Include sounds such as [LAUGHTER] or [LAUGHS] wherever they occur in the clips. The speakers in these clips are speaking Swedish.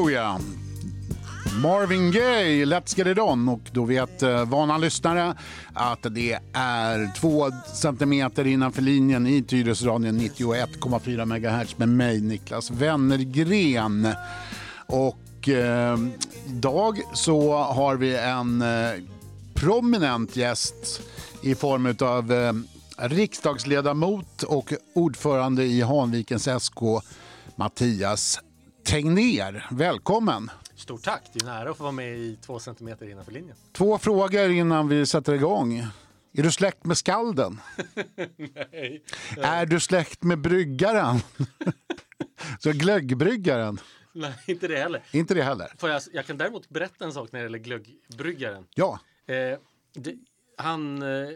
tillbaka. Marvin Gaye, Let's Get It On. Och då vet eh, vana lyssnare att det är två centimeter innanför linjen i Tyresöradion 91,4 MHz med mig, Niklas Wennergren. Och eh, idag så har vi en eh, prominent gäst i form av eh, riksdagsledamot och ordförande i Hanvikens SK, Mattias Tegner. Välkommen! Stort tack, det är en ära att få vara med i två centimeter innanför linjen. Två frågor innan vi sätter igång. Är du släkt med skalden? [LAUGHS] Nej. Är du släkt med bryggaren? [LAUGHS] Så glöggbryggaren? Nej, inte det heller. Inte det heller? Får jag, jag kan däremot berätta en sak när det gäller glöggbryggaren. Ja. Eh, det, han, eh,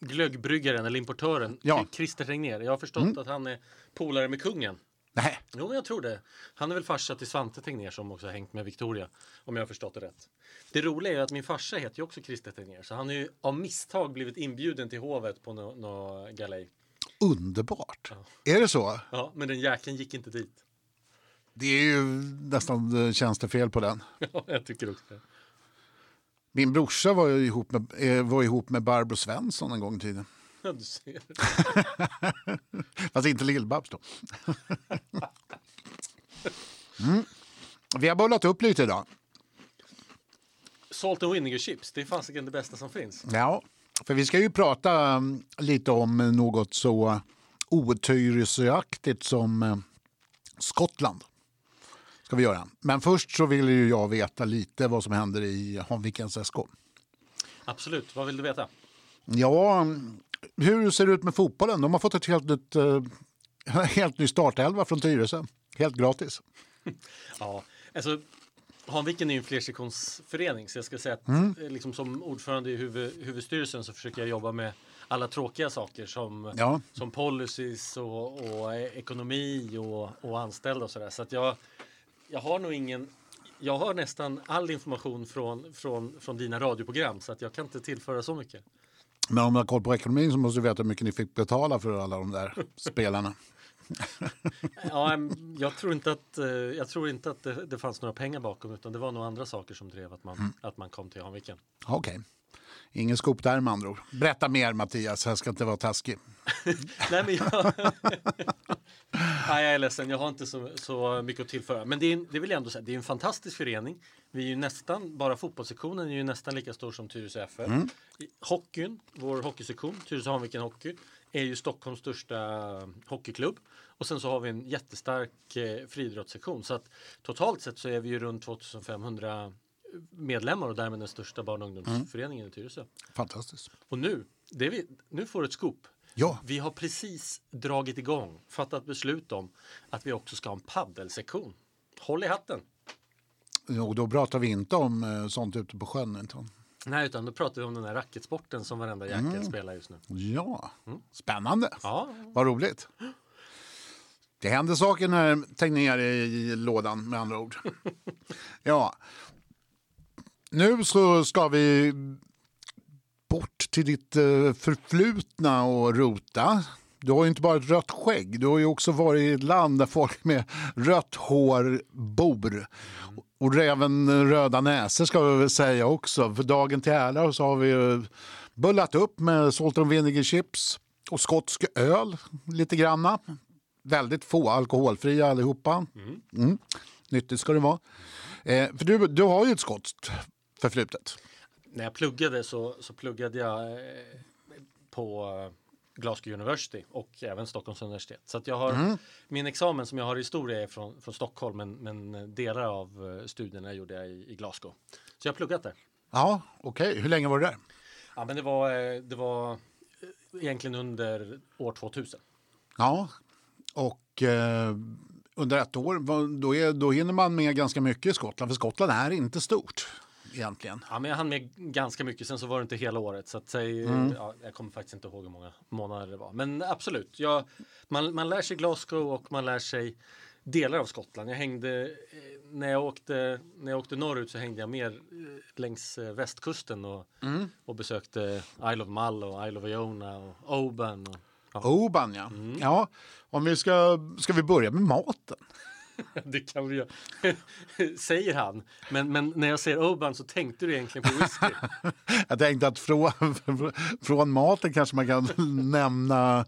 glöggbryggaren eller importören, Ja. Mm. Christer Regnér. Jag har förstått att han är polare med kungen. Nej. Jo, jag tror det. Han är väl farsa till Svante Tegnér som också har hängt med Victoria. Om jag har förstått det rätt. Det roliga är att min farsa heter ju också Christer Tegnér. Så han har ju av misstag blivit inbjuden till hovet på något no galej. Underbart. Är det så? Ja, men den jäkeln gick inte dit. Det är ju nästan eh, tjänstefel på den. [LAUGHS] Ja, jag tycker också det. Min brorsa var ihop med, eh, var ihop med Barbro Svensson en gång i tiden. Ja, [LAUGHS] du ser. [LAUGHS] Fast inte Lill-Babs då. [LAUGHS] Mm. Vi har bollat upp lite idag. Salt and vinegar chips, det är fasiken det bästa som finns. Ja, för vi ska ju prata mm, lite om något så otyresöaktigt som eh, Skottland. Ska vi göra. Men först så vill ju jag veta lite vad som händer i Hanvikens SK. Absolut, vad vill du veta? Ja, mm, hur ser det ut med fotbollen? De har fått ett helt nytt, eh, [LAUGHS] helt ny startelva från Tyresö. Helt gratis. [LAUGHS] Ja, alltså Hanviken är ju en flersektionsförening så jag ska säga att Mm. eh, liksom, som ordförande i huvud, huvudstyrelsen så försöker jag jobba med alla tråkiga saker som, Ja. som policies och, och eh, ekonomi och, och anställda och sådär. Så att jag, jag har nog ingen jag har nästan all information från, från, från dina radioprogram så att jag kan inte tillföra så mycket. Men om du har koll på ekonomin så måste du veta hur mycket ni fick betala för alla de där spelarna. Ja, jag tror inte att, eh, jag tror inte att det, det fanns några pengar bakom utan det var nog andra saker som drev att man, Mm. att man kom till Hanviken. Okej. Ingen skop där med andra ord. Berätta mer Mattias, jag ska inte vara taskig. [LAUGHS] Nej, men jag... [LAUGHS] Nej, jag är ledsen, jag har inte så, så mycket att tillföra. Men det, är, det vill jag ändå säga, det är en fantastisk förening. Vi är ju nästan, bara fotbollssektionen är ju nästan lika stor som Tyresö FF. I Hockeyn, vår hockeysektion, Tyresö Hanviken Hockey, är ju Stockholms största hockeyklubb. Och sen så har vi en jättestark eh, friidrottssektion. Så att totalt sett så är vi ju runt 2500 medlemmar och därmed den största barn och ungdomsföreningen i Tyresö. Fantastiskt. Och nu, det vi, nu får du ett scoop. Ja. Vi har precis dragit igång, fattat beslut om att vi också ska ha en paddelsektion. Håll i hatten! Och då pratar vi inte om eh, sånt ute på sjön. Inte? Nej, utan då pratar vi om den här racketsporten som varenda jäkel spelar just nu. Ja, spännande. Ja, Vad roligt. Det händer saker när Tegnér är i lådan med andra ord. [LAUGHS] Ja. Nu så ska vi bort till ditt eh, förflutna och rota. Du har ju inte bara ett rött skägg, du har ju också varit i ett land där folk med rött hår bor. Och även röda näsor ska vi väl säga också. För dagen till ära så har vi ju bullat upp med salt and vinegar chips och skotsk öl lite granna. Väldigt få alkoholfria allihopa. Mm. Nyttigt ska det vara. Eh, för du, du har ju ett skotskt förflutet. när jag pluggade så, så pluggade jag eh, på Glasgow University och även Stockholms universitet. Så att jag har min examen som jag har i historia är från, från Stockholm men, men delar av eh, studierna gjorde jag i, i Glasgow. Så jag har pluggat där. Ja, okej. Hur länge var du där? Ja, men det var, eh, det var egentligen under år 2000. Ja, och eh, under ett år, då, är, då hinner man med ganska mycket i Skottland. För Skottland är inte stort egentligen. Ja, men jag hann med ganska mycket. Sen så var det inte hela året. Så att säg, ja, jag kommer faktiskt inte ihåg hur många månader det var. Men absolut, jag, man, man lär sig Glasgow och man lär sig delar av Skottland. Jag hängde, eh, när, jag åkte, när jag åkte norrut så hängde jag mer eh, längs eh, västkusten och, och besökte Isle of Mull och Isle of Iona och Oban. Och, ja. Oban ja. ja. Om vi ska, ska vi börja med maten? [LAUGHS] det kan vi göra. [LAUGHS] Säger han. Men, men när jag säger Oban så tänkte du egentligen på whisky. [LAUGHS] Jag tänkte att från, från maten kanske man kan nämna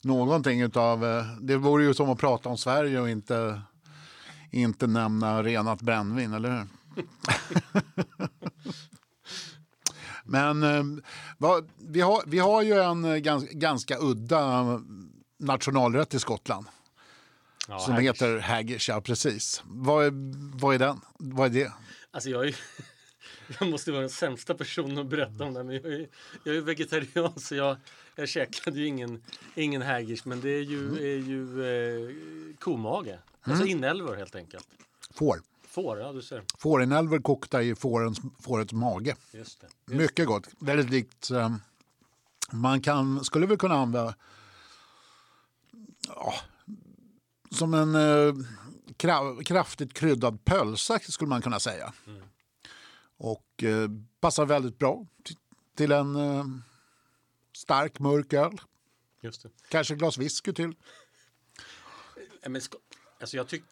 någonting utav... Eh, det vore ju som att prata om Sverige och inte, inte nämna renat brännvin, eller hur? Men eh, vad, vi, har, vi har ju en eh, gans, ganska udda nationalrätt i Skottland Ja, som här- heter haggis. Ja, precis. Vad är, vad är den? Vad är det? Alltså jag är [LAUGHS] Jag måste vara den sämsta personen att berätta om det men jag är, jag är vegetarian så jag, jag käkade ju ingen, ingen haggis men det är ju, är ju eh, komage. Alltså inälvor helt enkelt. Får. Får, ja du ser. Fårinälvor kokta i fårens, fårets mage. Just det. Mycket gott. Väldigt likt... eh, man kan, skulle väl kunna använda... Ja, som en eh, kra, kraftigt kryddad pölsa skulle man kunna säga. Och eh, passar väldigt bra till, till en eh, stark mörk öl. Just det. Kanske ett glas whisky till. Ja, Men, alltså jag tyck,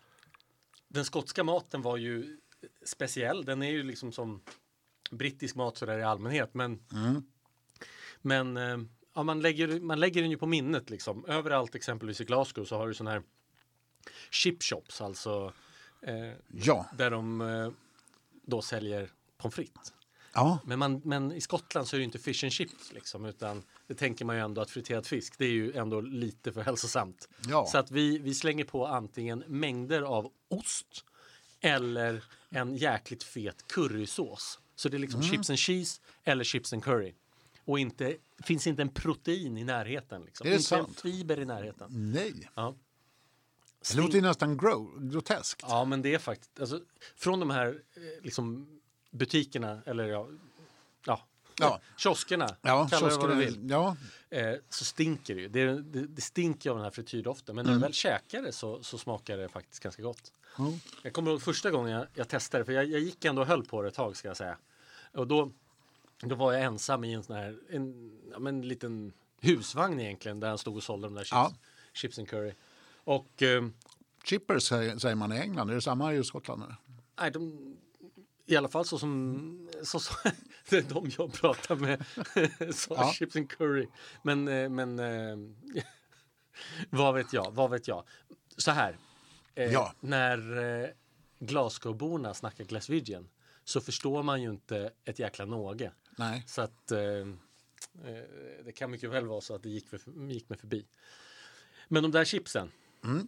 den skotska maten var ju speciell. Den är ju liksom som brittisk mat sådär i allmänhet. Men, men eh, ja, man, lägger, man lägger den ju på minnet liksom. Överallt exempelvis i Glasgow så har du sån här chip shops, alltså eh, Ja. där de eh, då säljer pommes frites. ja. Men, man, men i Skottland så är det inte fish and chips liksom, utan det tänker man ju ändå att friterad fisk, det är ju ändå lite för hälsosamt. Ja. Så att vi, vi slänger på antingen mängder av ost eller en jäkligt fet currysås. Så det är liksom Mm. chips and cheese eller chips and curry. Och inte, finns inte en protein i närheten. Liksom. Inte sant? en fiber i närheten. Nej. Ja. Det låter ju nästan gro- groteskt. Ja, men det är faktiskt, alltså, från de här eh, liksom, butikerna, eller ja, ja, Ja. kioskerna, Ja, kalla det vad du vill, ja, eh, så stinker det ju. Det, det, det stinker av den här frityrdoften, men när Mm. du väl käkar det så, så smakar det faktiskt ganska gott. Ja. Jag kommer ihåg första gången jag, jag testade, för jag, jag gick ändå och höll på det ett tag ska jag säga. Och då, då var jag ensam i en sån här, en, ja, men en liten husvagn egentligen, där han stod och sålde de där chips, Ja. chips and curry. Och eh, Chippers säger, man i England. Är det samma i Skottland? Nej, de, I alla fall så som så, så, [LAUGHS] det är de jag pratar med. [LAUGHS] så Ja. chips and curry. Men, eh, men eh, [LAUGHS] vad vet jag, vad vet jag. Så här. Eh, Ja. När eh, Glasgowborna snackar Glaswegian så förstår man ju inte ett jäkla någe. Nej. Så att eh, det kan mycket väl vara så att det gick, för, gick mig förbi. Men de där chipsen,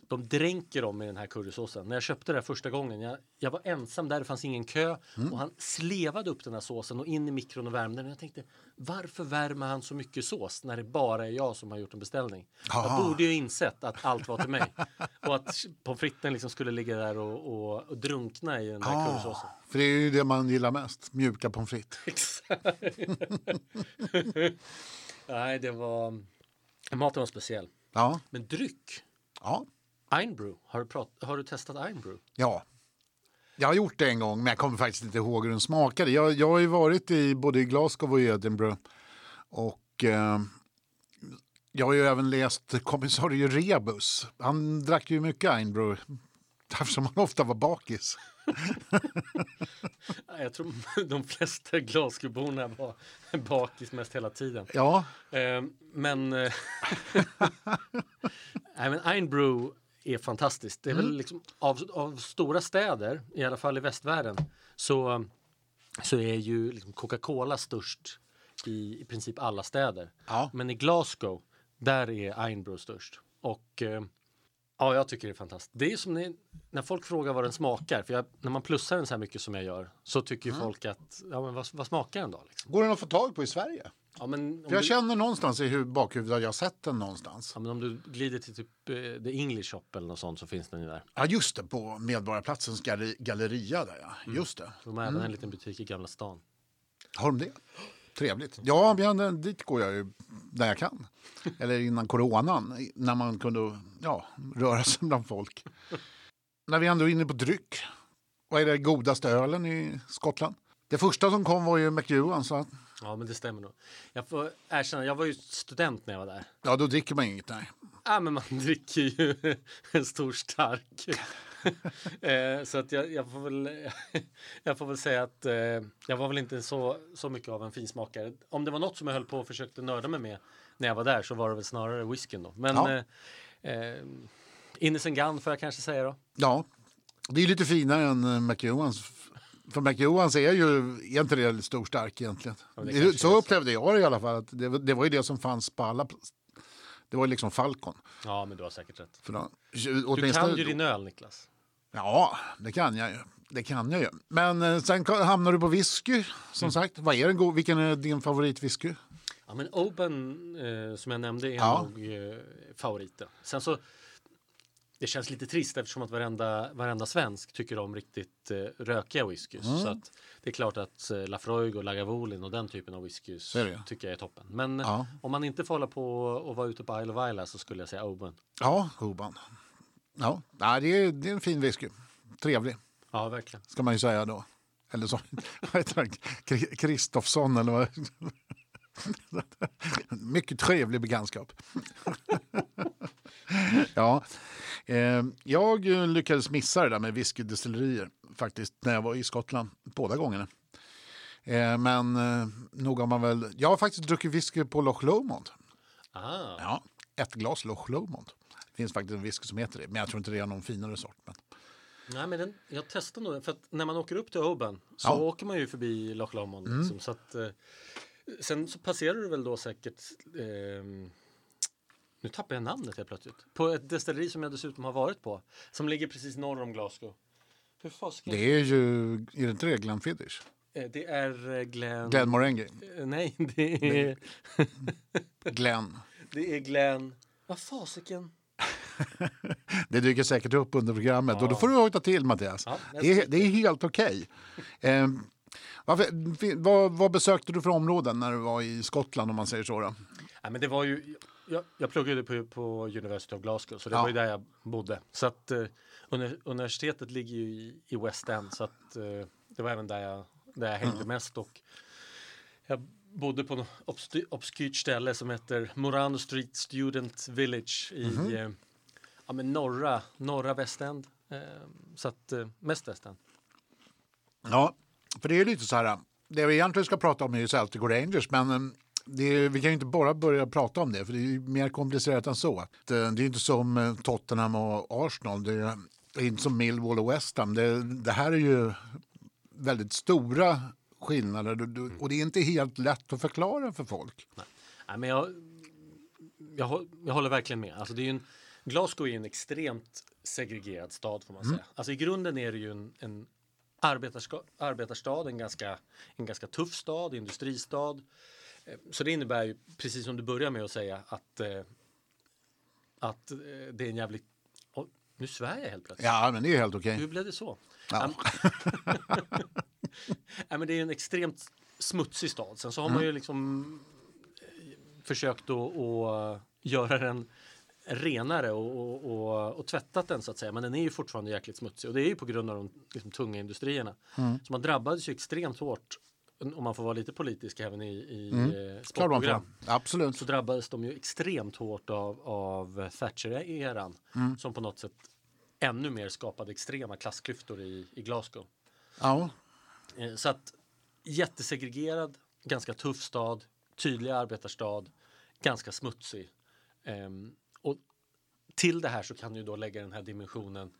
de dränker dem i den här currysåsen. När jag köpte det här första gången, jag, jag var ensam där, det fanns ingen kö och han slevade upp den här såsen och in i mikron och värmde den. Och jag tänkte, varför värmer han så mycket sås när det bara är jag som har gjort en beställning? Jag Aha. borde ju insett att allt var till mig och att pommes fritesen liksom skulle ligga där och, och, och drunkna i den currysåsen. Ah, för det är ju det man gillar mest. Mjuka pommes frites. [LAUGHS] Exakt. [LAUGHS] Nej, det var... Maten var speciell. Ja. Men dryck. Ja. Einbrew. Har du, har du testat Einbrew? ja. Jag har gjort det en gång, men jag kommer faktiskt inte ihåg hur den smakade. Jag, jag har ju varit i både Glasgow och Edinburgh. Och eh, jag har ju även läst kommissarie Rebus. Han drack ju mycket Einbrew [LAUGHS] eftersom han ofta var bakis. [LAUGHS] Jag tror [LAUGHS] de flesta Glasgowborna var bakis mest hela tiden. Ja, Eh, men... eh, [LAUGHS] Nej, men Einbrew är fantastiskt. Det är väl liksom av, av stora städer, i alla fall i västvärlden, så, så är ju liksom Coca-Cola störst i, i princip alla städer. Ja. Men i Glasgow, där är Einbrew störst. Och eh, ja, jag tycker det är fantastiskt. Det är som när, när folk frågar vad den smakar, för jag, när man plussar den så här mycket som jag gör, så tycker ju folk att, ja men vad, vad smakar den då? Liksom? går den att få tag på i Sverige? Ja, men, För jag du- känner någonstans i hu- bakhuvudet att jag har sett den någonstans. Ja, men om du glider till typ eh, The English Shop eller något sånt så finns den ju där. Ja, just det, på Medborgarplatsens galleri, galleria där ja. Just det. De har även en liten butik i Gamla stan. Har de det? Trevligt. Ja, men dit går jag ju när jag kan. Eller innan coronan, när man kunde ja, röra sig bland folk. När vi ändå är inne på dryck. Vad är det godaste ölen i Skottland? Det första som kom var ju McEwan, så att, Ja, men det stämmer nog. Jag får erkänna, jag var ju student när jag var där. ja, då dricker man inget. Nej. Ja, men man [LAUGHS] dricker ju en stor stark. [LAUGHS] Eh, så att jag, jag, får väl, [LAUGHS] jag får väl säga att eh, jag var väl inte så, så mycket av en finsmakare. Om det var något som jag höll på och försökte nörda mig med när jag var där så var det väl snarare whiskyn då. Men Ja. eh, eh, Innocent Gun får jag kanske säga då. Ja, det är lite finare än eh, McEwans. För McEwans är ju det stor stark egentligen. Ja, det så upplevde jag det i alla fall. Att det, var- det var ju det som fanns på alla. Det var ju liksom Falcon. Ja, men du har säkert rätt. För då, Du kan ju din öl Niklas. Ja, det kan jag ju. Det kan jag ju. Men eh, sen hamnar du på whisky, som Mm. sagt. Vad är den vilken är din favoritwhisky? Ja, men Open eh, som jag nämnde är Ja. nog eh, favoriten. Sen så det känns lite trist eftersom att varenda, varenda svensk tycker om riktigt eh, rökiga whiskys. Mm. Så att det är klart att eh, Lafroig och Lagavulin och den typen av whiskys tycker jag är toppen. Men Ja. om man inte får hålla på och vara ute på Isle of Isla så skulle jag säga Open. Ja, Oban. Ja, nej, det, är, det är en fin whisky. Trevlig, Ja, verkligen. ska man ju säga då. Eller så, [LAUGHS] vad heter han? Kri- Kristofsson eller vad? [LAUGHS] Mycket trevlig bekantskap. [LAUGHS] ja, eh, jag lyckades missa det där med whiskydestillerier faktiskt när jag var i Skottland båda gångerna. Eh, men eh, nog har man väl... Jag har faktiskt druckit whisky på Loch Lomond. Ah, Ja, ett glas Loch Lomond. Finns faktiskt en whisky som heter det, men jag tror inte det är någon finare sort. Men... Nej, men den, jag testar nog den. För att när man åker upp till Oban så Ja. Mm. åker man ju förbi Loch Lomond. Liksom, så att, eh, sen så passerar du väl då säkert ehm, nu tappar jag namnet helt plötsligt. På ett destilleri som jag dessutom har varit på. Som ligger precis norr om Glasgow. Hur fasiken? Det är ju, är det inte det Glenfiddich? Eh, Det är eh, Glenn... Glenmorangie? Eh, Nej, det är, Glenn. [LAUGHS] det är Glenn... Vad fasiken? [LAUGHS] Det dyker säkert upp under programmet och då Ja. får du hojta till Mattias. Ja, det, är, det är helt okej. Eh, varför- vad, vad besökte du för områden när du var i Skottland om man säger så? Då? Nej, men det var ju, jag, jag pluggade på, på University of Glasgow så det Ja. var ju där jag bodde. Så att eh, uni- universitetet ligger ju i, i West End så att eh, det var även där jag, där jag hängde mest och jag bodde på något obskyrt ställe som heter Morano Street Student Village i eh, ja, men norra, norra West End. Eh, så att eh, mest West End. Ja, för det är lite så här. Det vi egentligen ska prata om är ju Celtic och Rangers, men eh, det är, vi kan ju inte bara börja prata om det, för det är mer komplicerat än så. Det, det är inte som eh, Tottenham och Arsenal, det är, inte som Millwall och West Ham. Det, det här är ju väldigt stora skillnader och det är inte helt lätt att förklara för folk. Nej, men jag, jag, jag håller verkligen med. Alltså det är en, Glasgow är en extremt segregerad stad får man säga. Alltså i grunden är det ju en, en arbetarska, arbetarstad, en ganska, en ganska tuff stad, industristad. Eh, Så det innebär ju, precis som du börjar med att säga, att, eh, att eh, det är en jävligt... Nu svär jag helt plötsligt. Ja, men det är helt okej. Hur blev det så? Ja. Nej, [LAUGHS] men det är en extremt smutsig stad. Sen så har man ju liksom försökt att, att göra den renare och, och, och, och tvättat den så att säga. Men den är ju fortfarande jäkligt smutsig och det är ju på grund av de liksom, tunga industrierna. Så man drabbades ju extremt hårt om man får vara lite politisk även i, i mm. Man sportprogram. Absolut. så drabbades de ju extremt hårt av, av Thatcher-eran som på något sätt ännu mer skapade extrema klassklyftor i, i Glasgow. Ja. Eh, Så att jättesegregerad, ganska tuff stad, tydlig arbetarstad, ganska smutsig. Och till det här så kan du då lägga den här dimensionen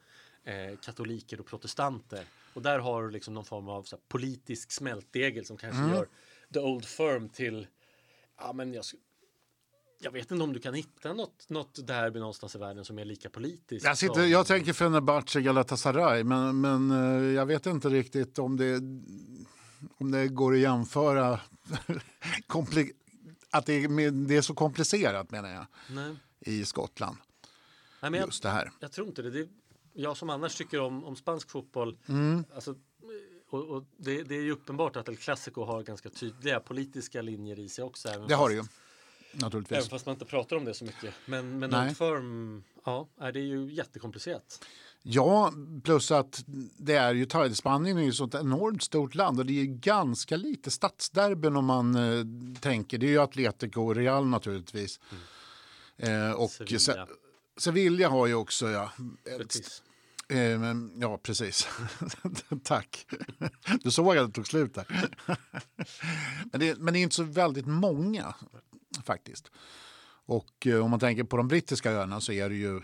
eh, katoliker och protestanter. Och där har du liksom någon form av här, politisk smältdegel som kanske Mm. gör The Old Firm till, ja men jag, jag vet inte om du kan hitta något, något derby någonstans i världen som är lika politiskt. Jag, sitter, som- jag tänker Fenerbahce Galatasaray, men, men eh, jag vet inte riktigt om det, om det går att jämföra. [LAUGHS] Att det är, det är så komplicerat menar jag Nej. i Skottland. Nej, men jag, Just det här. Jag tror inte det. det är, jag som annars tycker om, om spansk fotboll. Mm. Alltså, och, och det, det är ju uppenbart att El Clasico har ganska tydliga politiska linjer i sig också. Det har det ju. Naturligtvis. Även fast man inte pratar om det så mycket. Men, men. Old Firm, ja, det är ju jättekomplicerat. Ja, plus att det är ju Spanien är ju ett enormt stort land och det är ju ganska lite stadsderbyn om man eh, tänker. Det är ju Atletico och Real naturligtvis. Eh, och Sevilla. Sevilla. Har ju också ja, Betis. Eh, men, ja, precis. [LAUGHS] Tack. Du såg att det tog slut där. men, det, men det är inte så väldigt många faktiskt. Och eh, om man tänker på de brittiska öarna så är det ju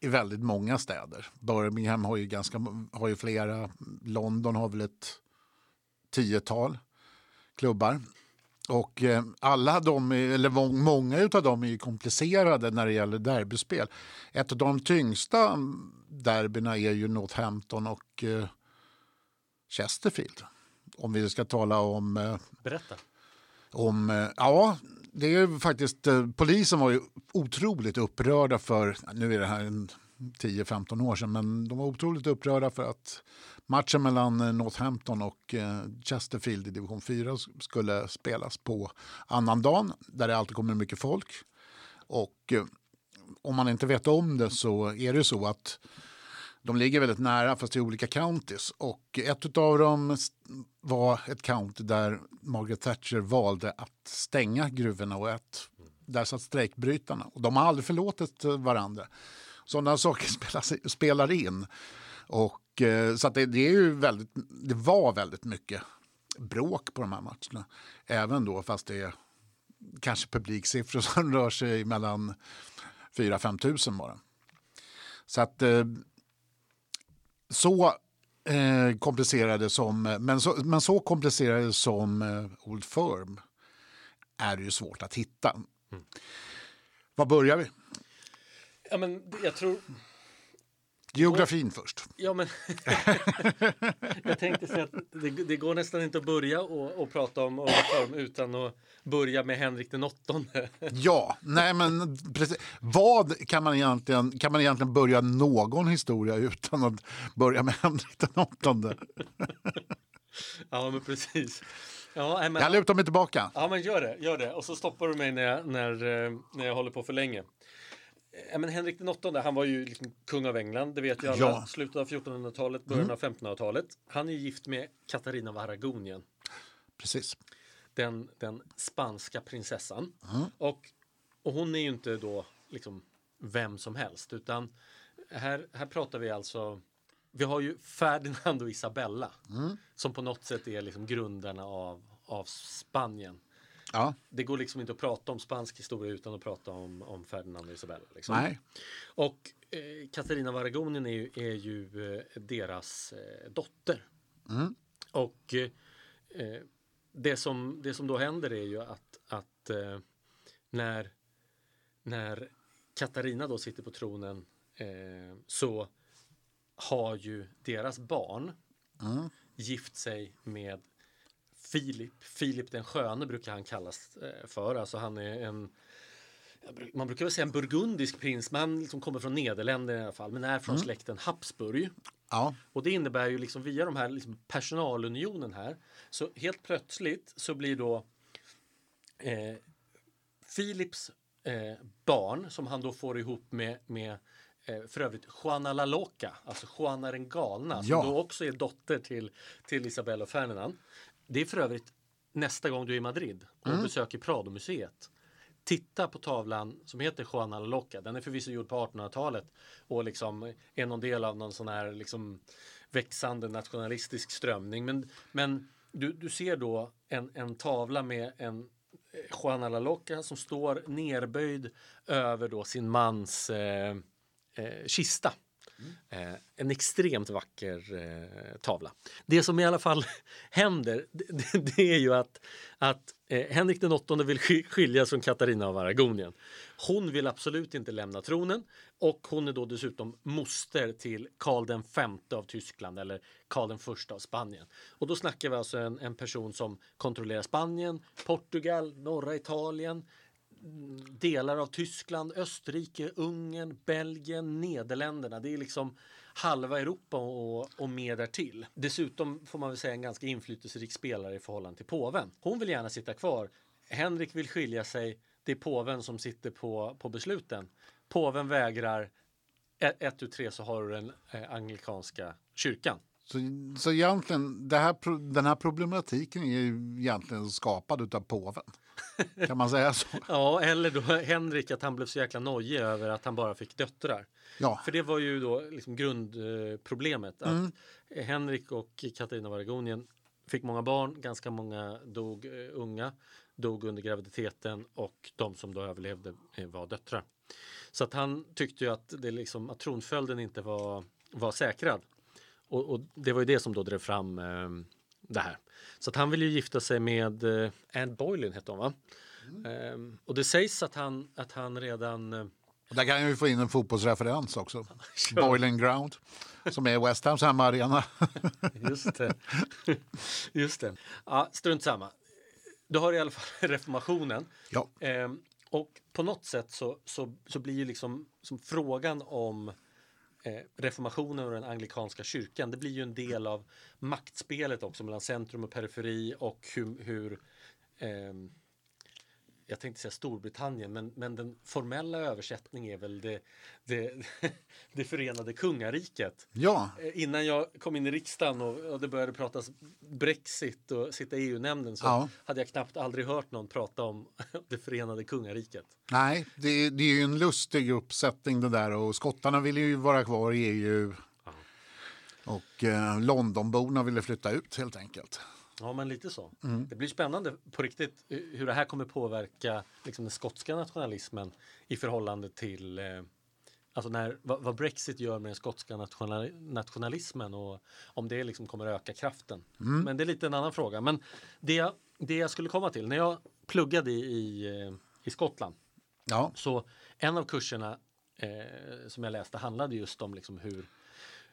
i väldigt många städer. Birmingham har ju, ganska, har ju flera. London har väl ett tiotal klubbar. Och eh, alla de, eller många av dem är komplicerade när det gäller derbyspel. Ett av de tyngsta derbyna är ju Northampton och eh, Chesterfield. Om vi ska tala om... Eh, Berätta. Om, ja, det är faktiskt, polisen var ju otroligt upprörda för, nu är det här en 10-15 år sedan, men de var otroligt upprörda för att matchen mellan eh, Northampton och eh, Chesterfield i division 4 skulle spelas på annandagen där det alltid kommer mycket folk. Och eh, om man inte vet om det så är det så att de ligger väldigt nära fast i olika counties. Och ett av dem var ett county där Margaret Thatcher valde att stänga gruvorna och ett där satt strejkbrytarna. Och de har aldrig förlåtit varandra. Sådana saker [LAUGHS] spelar in. Och, eh, så det, det, är ju väldigt, det var väldigt mycket bråk på de här matcherna. Även då, fast det är kanske publiksiffror [LAUGHS] som rör sig mellan 4-5 tusen bara. Så att eh, så eh, komplicerade som, men så, men så komplicerade som eh, Old Firm är det ju svårt att hitta. Mm. Var börjar vi? Ja, men jag tror... Geografin först. Ja, men [LAUGHS] jag tänkte säga att det, det, går nästan inte att börja och, och prata om Orm utan att börja med Henrik den åttonde. [LAUGHS] ja, nej men precis. Vad kan man egentligen, kan man egentligen börja någon historia utan att börja med Henrik den åttonde? [LAUGHS] ja, men precis. Ja, men, jag lutar mig tillbaka. Ja, men gör det, gör det. Och så stoppar du mig när jag, när, eh, när jag håller på för länge. Ja, men Henrik den åttonde, han var ju liksom kung av England, det vet ju alla. Ja. Slutet av 1400-talet, början mm. av 1500-talet. Han är gift med Katarina av Aragonien. Precis. Den, den spanska prinsessan. Mm. Och, och hon är ju inte då liksom vem som helst, utan här, här pratar vi alltså vi har ju Ferdinand och Isabella mm. som på något sätt är liksom grundarna av, av Spanien. Ja. Det går liksom inte att prata om spansk historia utan att prata om, om Ferdinand och Isabella. Liksom. Nej. Och eh, Katarina av Aragonien är ju, är ju eh, deras eh, dotter. Mm. Och eh, eh, det, som, det som då händer är ju att, att eh, när, när Katarina då sitter på tronen så har ju deras barn mm. gift sig med Filip, Filip den sköne brukar han kallas eh, för. Alltså han är en man brukar väl säga en burgundisk prins, men han liksom kommer från Nederländerna i alla fall, men är från mm. släkten Habsburg. Ja. Och det innebär ju liksom via de här liksom personalunionen här, så helt plötsligt så blir då eh, Philips eh, barn som han då får ihop med, med eh, för övrigt Juana la Loca, alltså Juana den galna, ja. som då också är dotter till, till Isabella och Ferdinand. Det är för övrigt nästa gång du är i Madrid och mm. besöker Prado-museet. Titta på tavlan som heter Juana la Loca. Den är förvisso gjord på 1800-talet och liksom är någon del av någon sån här liksom växande nationalistisk strömning. Men, men du, du ser då en, en tavla med en eh, Juana la Loca som står nerböjd över då sin mans eh, eh, kista. Eh, en extremt vacker eh, tavla. Det som i alla fall [LAUGHS] händer [LAUGHS] det, det är ju att, att eh, Henrik den åttonde vill skiljas från Katarina av Aragonien. Hon vill absolut inte lämna tronen och hon är då dessutom moster till Karl den femte av Tyskland eller Karl den första av Spanien. Och då snackar vi alltså en, en person som kontrollerar Spanien, Portugal, norra Italien, delar av Tyskland, Österrike, Ungern, Belgien, Nederländerna. Det är liksom halva Europa och, och mer därtill. Dessutom får man väl säga en ganska inflytelserik spelare i förhållande till påven. Hon vill gärna sitta kvar. Henrik vill skilja sig. Det är påven som sitter på, på besluten. Påven vägrar. Ett, ett ur tre så har du den eh, anglikanska kyrkan. Så, så egentligen, det här, den här problematiken är ju egentligen skapad av påven? [LAUGHS] Kan man säga så? Ja, eller då Henrik att han blev så jäkla nojig över att han bara fick döttrar. Ja, För det var ju då liksom grundproblemet. Att Mm. Henrik och Katarina Vargonien fick många barn, ganska många dog eh, unga, dog under graviditeten och de som då överlevde eh, var döttrar. Så att han tyckte ju att, det liksom, att tronföljden inte var, var säkrad. Och, och det var ju det som då drev fram eh, det här. Så att han ville ju gifta sig med eh, Anne Boleyn hette hon va? Eh, och det sägs att han, att han redan eh, och där kan jag ju få in en fotbollsreferens också. [LAUGHS] Boiling Ground, som är West Hams hemmaarena. [LAUGHS] Just det. [LAUGHS] Just det. Ja, strunt samma. Du har i alla fall reformationen. Ja, Ehm, och på något sätt så, så, så blir ju liksom som frågan om Eh, reformationen och den anglikanska kyrkan, det blir ju en del av maktspelet också mellan centrum och periferi och hur, hur eh, jag tänkte säga Storbritannien, men, men den formella översättningen är väl det, det, [LAUGHS] det förenade kungariket. ja, Eh, Innan jag kom in i riksdagen och, och det började pratas Brexit och sitta i EU-nämnden så Ja. hade jag knappt aldrig hört någon prata om [LAUGHS] det förenade kungariket. nej, det, det är ju en lustig uppsättning det där och skottarna ville ju vara kvar i EU. Och eh, Londonborna ville flytta ut helt enkelt. Ja, men lite så. Mm. Det blir spännande på riktigt eh, hur det här kommer påverka liksom, den skotska nationalismen i förhållande till eh, Alltså när, vad, vad Brexit gör med den skotska nationali nationalismen och om det liksom kommer öka kraften. Mm. Men det är lite en annan fråga. Men det, jag- det jag skulle komma till, när jag pluggade i, i, eh, i Skottland Ja, så en av kurserna eh, som jag läste handlade just om liksom hur,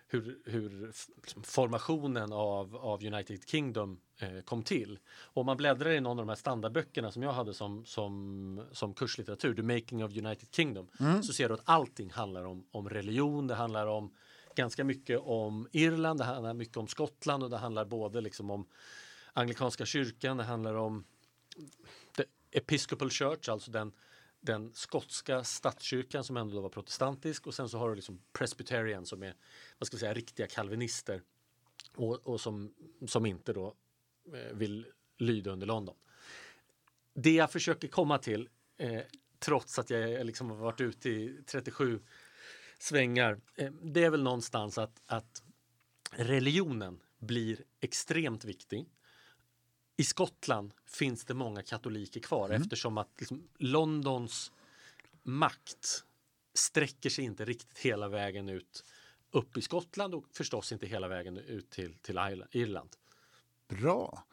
hur, hur liksom formationen av, av United Kingdom eh, kom till. Om man bläddrar i någon av de här standardböckerna som jag hade som, som, som kurslitteratur, The Making of United Kingdom, så ser du att allting handlar om, om religion, det handlar om ganska mycket om Irland, det handlar mycket om Skottland och det handlar både liksom om anglikanska kyrkan, det handlar om The Episcopal Church, alltså den, den skotska statskyrkan som ändå var protestantisk och sen så har du liksom Presbyterian som är vad ska vi säga, riktiga kalvinister och, och som, som inte då eh, vill lyda under London. Det jag försöker komma till, eh, trots att jag eh, liksom har varit ute i 37 svängar, eh, det är väl någonstans att, att religionen blir extremt viktig. I Skottland finns det många katoliker kvar eftersom att liksom, Londons makt sträcker sig inte riktigt hela vägen ut upp i Skottland och förstås inte hela vägen ut till, till Irla- Irland. bra.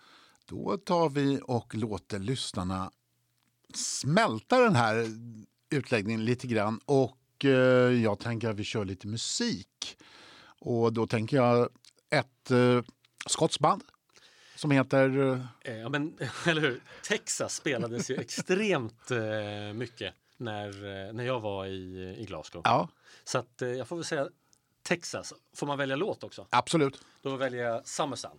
Då tar vi och låter lyssnarna smälta den här utläggningen lite grann. Och eh, jag tänker att vi kör lite musik. Och då tänker jag ett eh, skottsband som heter... Eh, ja, men, [LAUGHS] eller hur? Texas spelades ju [LAUGHS] extremt eh, mycket när, eh, när jag var i, i Glasgow. ja, Så att, jag får väl säga Texas. Får man välja låt också? absolut. Då väljer jag Summer Sun.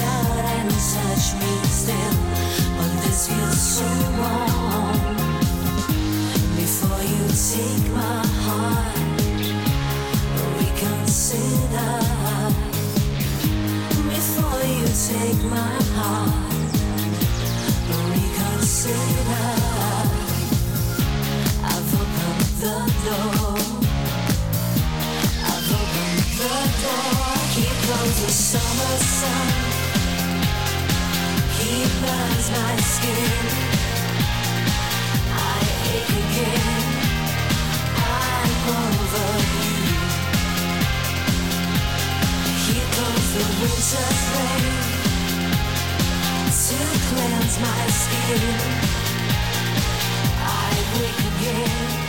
out and touch me still, but this feels so wrong. Before you take my heart, reconsider. Before you take my heart, sinner. My skin. I wake again.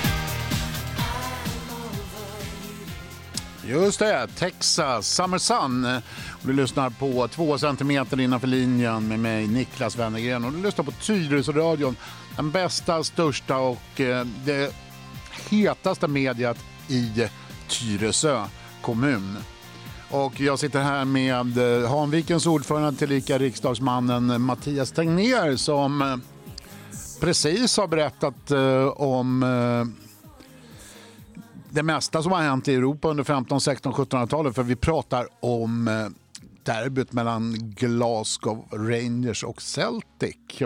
Just det, Texas, Summer Sun. Och Du lyssnar på två centimeter innanför linjen med mig, Niklas Wennergren. Och du lyssnar på Tyresöradion, den bästa, största och eh, det hetaste mediet i Tyresö kommun. Och jag sitter här med eh, Hanvikens ordförande tillika riksdagsmannen Mattias Tegnér som eh, precis har berättat om det mesta som har hänt i Europa under 15, 16, 1700-talet. För vi pratar om eh, derbyt mellan Glasgow Rangers och Celtic.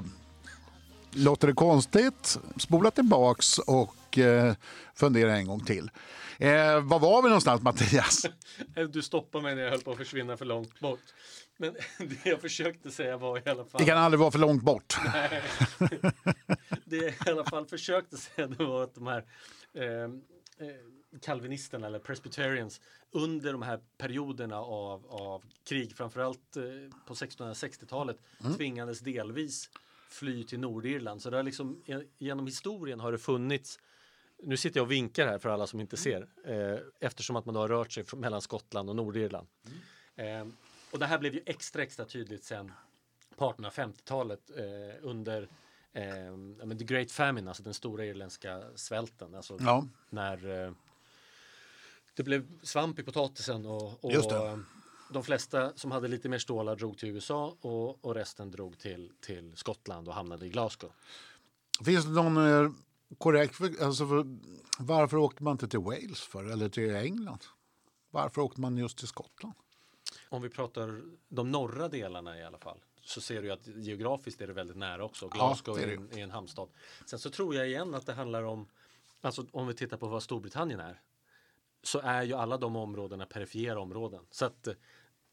Låter det konstigt? Spola tillbaks och eh, fundera en gång till. Eh, var var vi någonstans Mattias? [LAUGHS] Du stoppade mig när jag höll på att försvinna för långt bort. Men [LAUGHS] det jag försökte säga var i alla fall... Det kan aldrig vara för långt bort. [LAUGHS] det jag i alla fall försökte säga det var att de här eh, eh, kalvinisterna eller presbyterians under de här perioderna av, av krig, framförallt eh, på 1660-talet, tvingades delvis fly till Nordirland. Så det har liksom, eh, genom historien har det funnits nu sitter jag och vinkar här för alla som inte ser eh, eftersom att man då har rört sig mellan Skottland och Nordirland. Eh, och det här blev ju extra extra tydligt sen på 1850-talet eh, under eh, the Great Famine, alltså den stora irländska svälten. Alltså Ja. när det blev svamp i potatisen och, och Just det. de flesta som hade lite mer stålar drog till USA och, och resten drog till, till Skottland och hamnade i Glasgow. Finns det någon korrekt... Alltså för, varför åkte man inte till Wales för eller till England? Varför åkte man just till Skottland? Om vi pratar de norra delarna i alla fall så ser du att geografiskt är det väldigt nära också. Glasgow det är en, är en hamnstad. Sen så tror jag igen att det handlar om, alltså om vi tittar på vad Storbritannien är, så är ju alla de områdena perifera områden. Så att eh,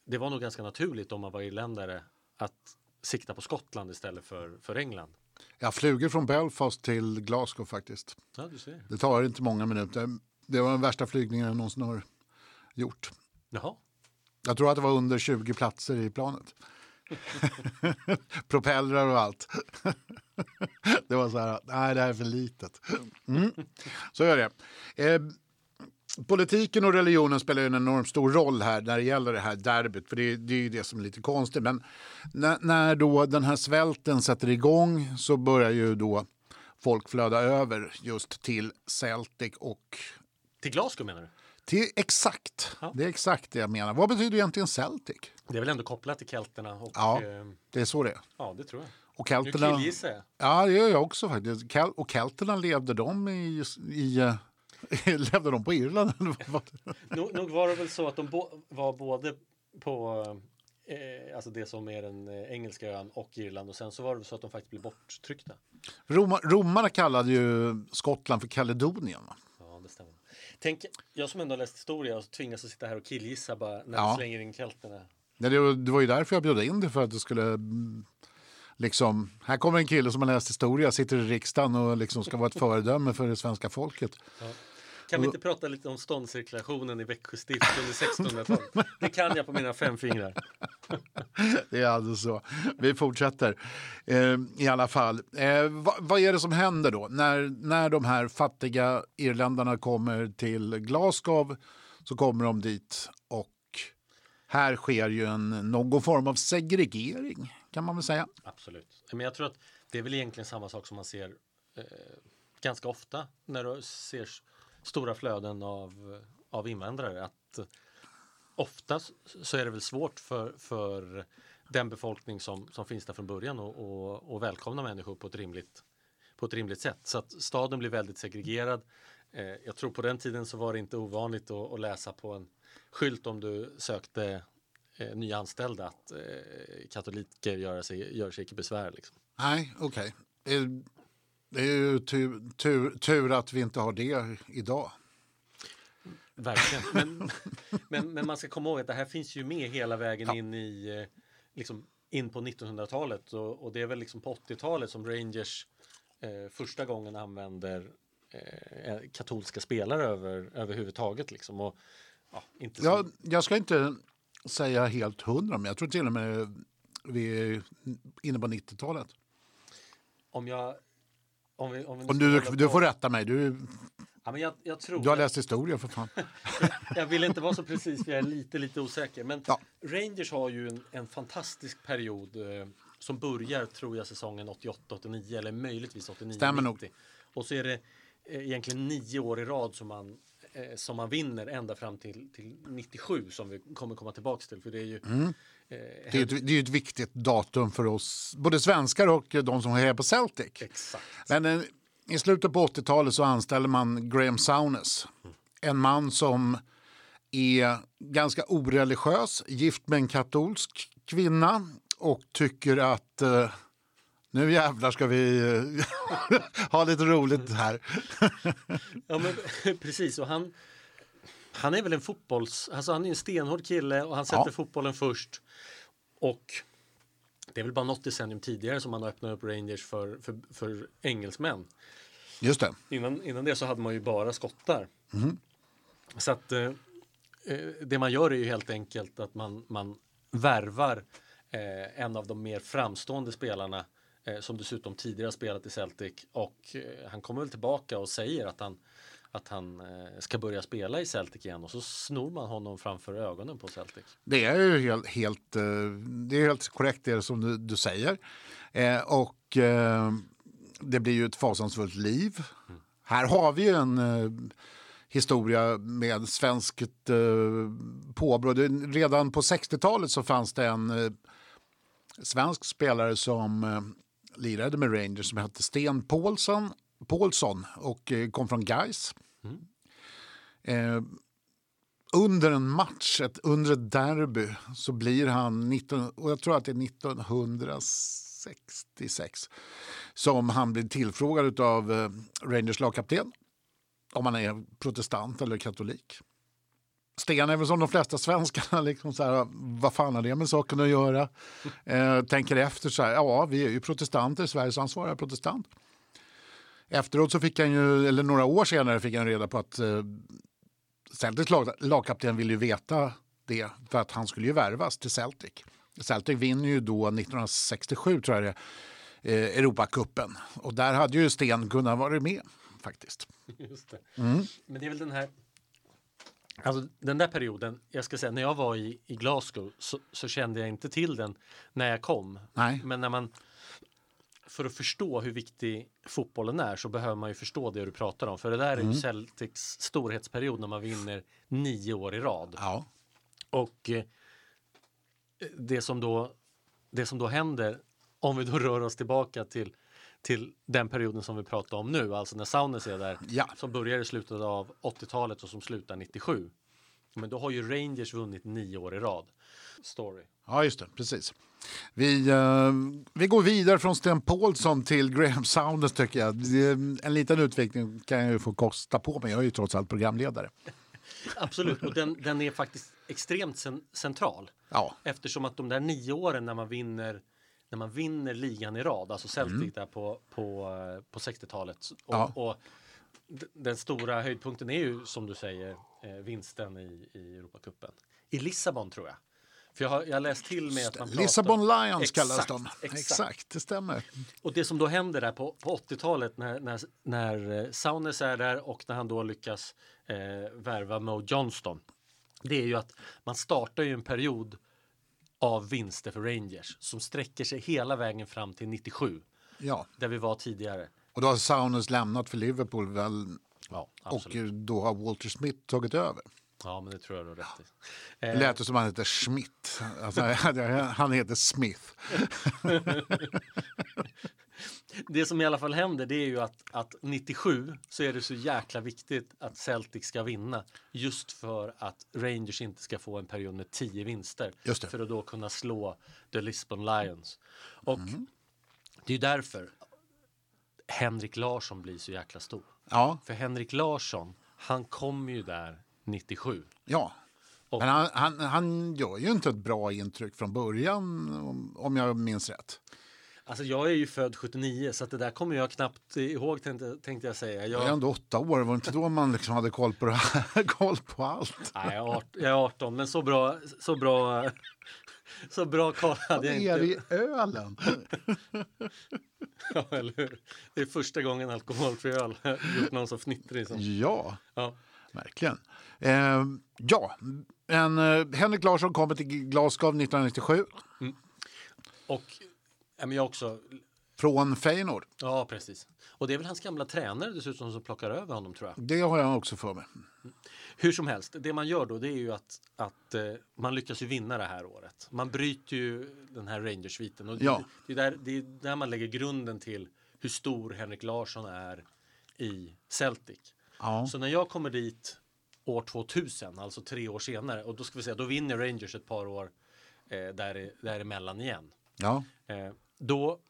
det var nog ganska naturligt om man var irländare att sikta på Skottland istället för, för England. Jag flyger från Belfast till Glasgow faktiskt. Ja, du ser. Det tar inte många minuter. Det var den värsta flygningen jag någonsin har gjort. Jaha. Jag tror att det var under 20 platser i planet. [LAUGHS] Propellrar och allt. [LAUGHS] det var så här, nej det här är för litet. Mm. Så gör det. Eh, politiken och religionen spelar ju en enormt stor roll här när det gäller det här derbyt. För det, det är ju det som är lite konstigt. Men när, när då den här svälten sätter igång så börjar ju då folk flöda över just till Celtic och Till Glasgow menar du? till exakt. Ja. Det är exakt det jag menar. Vad betyder egentligen Celtic? Det är väl ändå kopplat till kelterna och Ja. eh, Det är så det är. ja det tror jag. Och Nu kelterna... killgissar jag. Ja, det gör jag också faktiskt. Och kelterna levde de i... i eh, [LAUGHS] levde de på Irland? Nog, nog var det väl så att de bo- var både på eh, alltså det som är den eh, engelska ön och Irland och sen så var det så att de faktiskt blev borttryckta. Roma, romarna kallade ju Skottland för Kaledonien. va? Ja, det stämmer. Tänk, jag som ändå har läst historia och tvingas att sitta här och killgissa bara när Ja. du slänger in kelterna. Ja, det, var, det var ju därför jag bjöd in dig, för att det skulle... Liksom, här kommer en kille som har läst historia, sitter i riksdagen och liksom ska vara ett föredöme för det svenska folket. Kan vi inte prata lite om ståndscirkulationen i Växjö stift under 1600-talet? Det kan jag på mina fem fingrar. [LAUGHS] Det är alltså så. Vi fortsätter eh, i alla fall. Eh, vad, vad är det som händer då? När, när de här fattiga irländarna kommer till Glasgow så kommer de dit och här sker ju en, någon form av segregering kan man väl säga. Absolut. Men jag tror att det är väl egentligen samma sak som man ser eh, ganska ofta när du ser stora flöden av, av invandrare. Att eh, ofta så är det väl svårt för, för den befolkning som, som finns där från början och, och, och välkomna människor på ett rimligt, på ett rimligt sätt. Så att staden blir väldigt segregerad. Eh, jag tror på den tiden så var det inte ovanligt att, att läsa på en skylt om du sökte eh, nya anställda att eh, katoliker gör sig, gör sig icke besvär. Liksom. Nej, okej. Eh, Det är ju tur, tur, tur att vi inte har det idag. Verkligen. Men, [LAUGHS] men, men man ska komma ihåg att det här finns ju med hela vägen Ja. in i eh, liksom in på 1900-talet och, och det är väl liksom på 80-talet som Rangers eh, första gången använder eh, katolska spelare över, överhuvudtaget liksom. Och, ja, inte så, Jag, jag ska inte säga helt hundra, men jag tror till och med vi är inne på 90-talet. Om jag om vi, om vi ska du, du får rätta mig, du, Ja, men jag, jag tror du har läst historia för fan. [LAUGHS] Jag vill inte vara så precis för jag är lite, lite osäker. Men Ja. Rangers har ju en, en fantastisk period eh, som börjar, tror jag, säsongen 88-89 eller möjligtvis 89 Stämmer nog. 90. Och så är det eh, egentligen nio år i rad som man, eh, som man vinner ända fram till, till 97 som vi kommer komma tillbaks till. För det är ju Mm. eh, Det är, ett, det är ett viktigt datum för oss, både svenskar och de som är på Celtic. exakt. Men eh, i slutet på 80-talet så anställer man Graham Souness. En man som är ganska oreligiös, gift med en katolsk kvinna och tycker att eh, nu jävlar ska vi eh, [LAUGHS] ha lite roligt här. [LAUGHS] Ja, men, [LAUGHS] precis. Och han, han är väl en fotbolls... Alltså han är en stenhård kille och han sätter Ja. fotbollen först. Och det är väl bara något decennium tidigare som man har öppnat upp Rangers för, för, för engelsmän. Just det. Innan, innan det så hade man ju bara skottar. Mhm. Så att eh, eh, det man gör är ju helt enkelt att man, man värvar eh, en av de mer framstående spelarna som dessutom tidigare spelat i Celtic och eh, han kommer väl tillbaka och säger att han att han eh, ska börja spela i Celtic igen och så snor man honom framför ögonen på Celtic. Det är ju helt, helt, eh, det är helt korrekt det som du, du säger. Eh, och eh, det blir ju ett fasansfullt liv. Här har vi ju en eh, historia med svenskt eh, påbrå. Redan på 60-talet så fanns det en eh, svensk spelare som eh, lirade med Rangers som hette Sten Paulsson, Paulsson och eh, kom från Gais. Eh, under en match, ett, under ett derby, så blir han, 19, och jag tror att det är 1966, som han blir tillfrågad av eh, Rangers lagkapten om han är protestant eller katolik. Sten är väl som de flesta svenskarna, [LAUGHS] liksom så här, vad fan har det med saken att göra? [LAUGHS] Eh, tänker efter så här, ja vi är ju protestanter, Sveriges ansvariga protestant. Efteråt så fick han ju, eller några år senare fick han reda på att eh, Celtics lag, lagkapten ville ju veta det för att han skulle ju värvas till Celtic. Celtic vinner ju då 1967 tror jag det eh, Europacupen. Och där hade ju Sten kunnat vara med faktiskt. [LAUGHS] Just det. Men det är väl den här Alltså den där perioden, jag ska säga när jag var i, i Glasgow så, så kände jag inte till den när jag kom. Nej. Men när man för att förstå hur viktig fotbollen är så behöver man ju förstå det du pratar om. För det där är ju Celtics storhetsperiod när man vinner nio år i rad. Ja, Och eh, det som då det som då händer om vi då rör oss tillbaka till till den perioden som vi pratar om nu, alltså när Saunes är där, Ja. som börjar i slutet av 80-talet och som slutar 97. Men då har ju Rangers vunnit nio år i rad. Story. ja just det, precis. Vi, eh, vi går vidare från Sten Paulsson till Graham Sounders tycker jag. En liten utveckling kan jag ju få kosta på mig, jag är ju trots allt programledare. [LAUGHS] Absolut, och den, den är faktiskt extremt cen- central. Ja, Eftersom att de där nio åren när man vinner när man vinner ligan i rad, alltså Celtic där på, på, eh, på 60-talet. Och, Ja. och den stora höjdpunkten är ju som du säger eh, vinsten i, i Europacupen. I Lissabon tror jag. För jag har, jag har läst till med att man pratar- Lissabon Lions kallas Exakt, de. Exakt. Exakt, det stämmer. Och det som då händer där på, på 80-talet när, när, när eh, Saunes är där och när han då lyckas eh, värva Mo Johnston. Det är ju att man startar ju en period av vinster för Rangers som sträcker sig hela vägen fram till 97 Ja. där vi var tidigare. Och då har Sounders lämnat för Liverpool väl, Ja, och då har Walter Smith tagit över. Ja, men det tror jag du har rätt i. Det Eh, lät det som han heter Schmidt. Alltså, [LAUGHS] han heter Smith. [LAUGHS] det som i alla fall händer det är ju att, att 97 så är det så jäkla viktigt att Celtic ska vinna just för att Rangers inte ska få en period med 10 vinster för att då kunna slå The Lisbon Lions. Och det är därför Henrik Larsson blir så jäkla stor. Ja, För Henrik Larsson, han kom ju där 97. ja. Och- Men han, han, han gör ju inte ett bra intryck från början, om, om jag minns rätt. Alltså jag är ju född 79 så att det där kommer jag knappt ihåg tänkte, tänkte jag säga. Jag är ändå åtta år, var det inte då man liksom hade koll på, här, [LAUGHS] koll på allt? nej, jag, är art- jag är 18 men så bra, så bra, [LAUGHS] så bra koll hade jag Är inte. i ölen? [LAUGHS] Ja, eller hur? Det är första gången alkoholfri öl gjort någon så fnittrig som... Ja, Ja. verkligen. Eh, ja, en, eh, Henrik Larsson kommer till Glasgow 1997 Och ja, men jag också, från Feyenoord. ja precis. Och det är väl hans gamla tränare dessutom som plockar över honom tror jag. Det har jag också för mig. Hur som helst, det man gör då det är ju att, att eh, man lyckas ju vinna det här året. Man bryter ju den här Rangers-sviten och det, Ja. det, är där, det är där man lägger grunden till hur stor Henrik Larsson är i Celtic. Ja. Så när jag kommer dit år 2000, alltså tre år senare, och då ska vi säga, då vinner Rangers ett par år eh, där, däremellan igen. Ja. Eh, då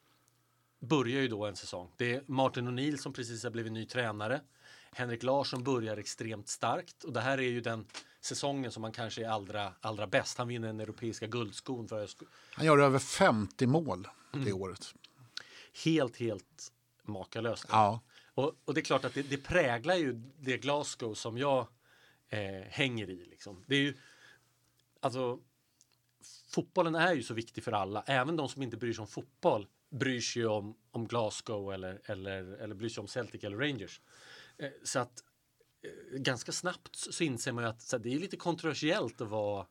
börjar ju då en säsong. Det är Martin O'Neill som precis har blivit ny tränare. Henrik Larsson börjar extremt starkt och det här är ju den säsongen som han kanske är allra, allra bäst. Han vinner den europeiska guldskon för Ösk- Han gör över 50 mål det året. helt, helt makalöst. Ja. Och, och det är klart att det, det präglar ju det Glasgow som jag eh, hänger i. Liksom. Det är ju, alltså, fotbollen är ju så viktig för alla. Även de som inte bryr sig om fotboll bryr sig om, om Glasgow eller, eller, eller bryr sig om Celtic eller Rangers. Eh, så att eh, ganska snabbt så inser man ju att så det är lite kontroversiellt att vara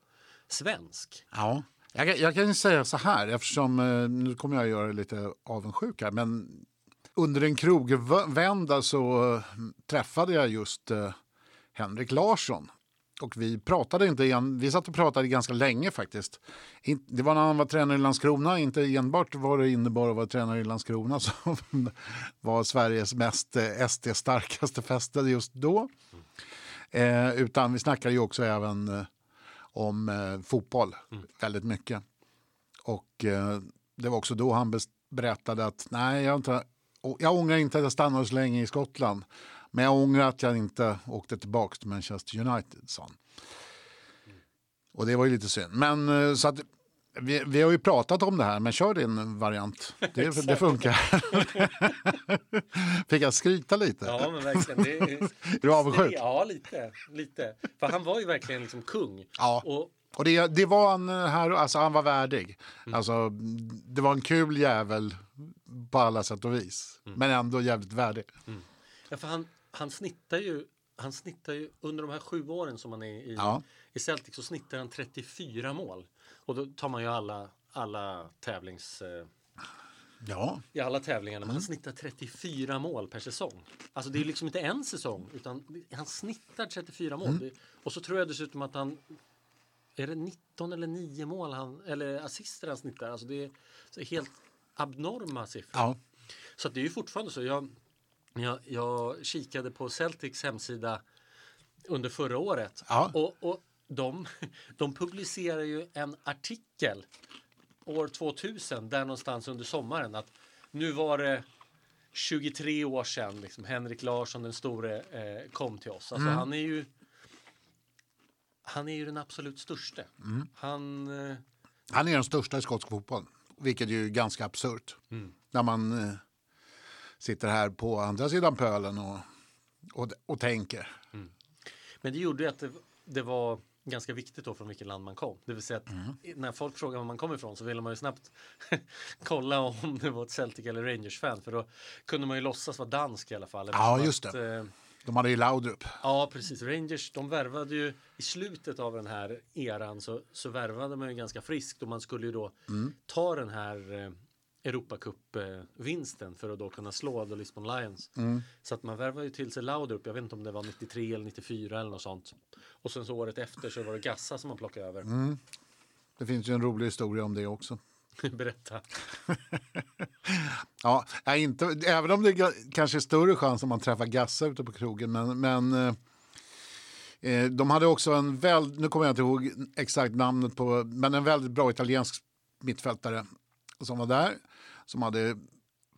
svensk. Ja. Jag, kan- jag kan ju säga så här, eftersom eh, nu kommer jag göra lite avundsjuk här, men under en krogvända så träffade jag just Henrik Larsson. Och vi pratade inte igen, vi satt och pratade ganska länge faktiskt. Det var när han var tränare i Landskrona, inte enbart vad det innebar att vara tränare i Landskrona [LAUGHS] som var Sveriges mest eh, SD-starkaste fäste just då. Eh, utan vi snackade ju också även eh, om eh, fotboll väldigt mycket. Och eh, det var också då han berättade att nej, jag, inte, jag ångrar inte att jag stannade så länge i Skottland. Men jag ångrar att jag inte åkte tillbaka till Manchester United, sa han. Och det var ju lite synd. Men eh, så att vi, vi har ju pratat om det här, men kör din variant. [LAUGHS] Det, det funkar. [LAUGHS] Fick jag skryta lite? Ja, men verkligen. Det är, [LAUGHS] du avundsjuk? Ja, lite, lite. För han var ju verkligen liksom kung. Ja. Och Och det, det var han eh, här, alltså han var värdig. Alltså, det var en kul jävel på alla sätt och vis. Men ändå jävligt värdig. Ja, för han, han snittar ju han snittar ju under de här sju åren som han är i, Ja. i Celtic så snittar han 34 mål. Och då tar man ju alla, alla tävlings... Eh, Ja. I alla tävlingarna, men han snittar 34 mål per säsong. Alltså det är liksom inte en säsong, utan han snittar 34 mål. Det, och så tror jag dessutom att han... Är det 19 eller 9 mål han, eller assister han snittar? Alltså det är helt abnorma siffror. ja. Så det är ju fortfarande så. Jag, jag, jag kikade på Celtics hemsida under förra året. Ja. Och, och de, [LAUGHS] de publicerar ju en artikel år 2000 där någonstans under sommaren att nu var det 23 år sedan liksom, Henrik Larsson den store eh, kom till oss. Alltså han är ju han är ju den absolut största. Han eh, Han är den största i skotsk fotboll. Vilket är ju ganska absurt. När man eh, sitter här på andra sidan pölen och, och, och tänker. Men det gjorde ju att det, det var ganska viktigt då från vilket land man kom. Det vill säga att Mm. när folk frågar var man kommer ifrån så ville man ju snabbt [LAUGHS] kolla om det var ett Celtic eller Rangers-fan. För då kunde man ju låtsas vara dansk i alla fall. Ja, just att, det. eh, De hade ju Laudrup. Ja, precis. Rangers, de värvade ju i slutet av den här eran så, så värvade man ju ganska friskt och man skulle ju då Mm. ta den här eh, Europacup-vinsten för att då kunna slå The Lisbon Lions. Mm. Så att man värvade ju till sig Laudrup, jag vet inte om det var 93 eller 94 eller något sånt. Och sen så året efter så var det Gassa som man plockade över. Mm. Det finns ju en rolig historia om det också. [LAUGHS] Berätta. [LAUGHS] Ja, inte, även om det ga- kanske är större chans om man träffar Gassa ute på krogen. Men, men eh, eh, de hade också en väldigt, nu kommer jag inte ihåg exakt namnet på, men en väldigt bra italiensk mittfältare som var där. Som hade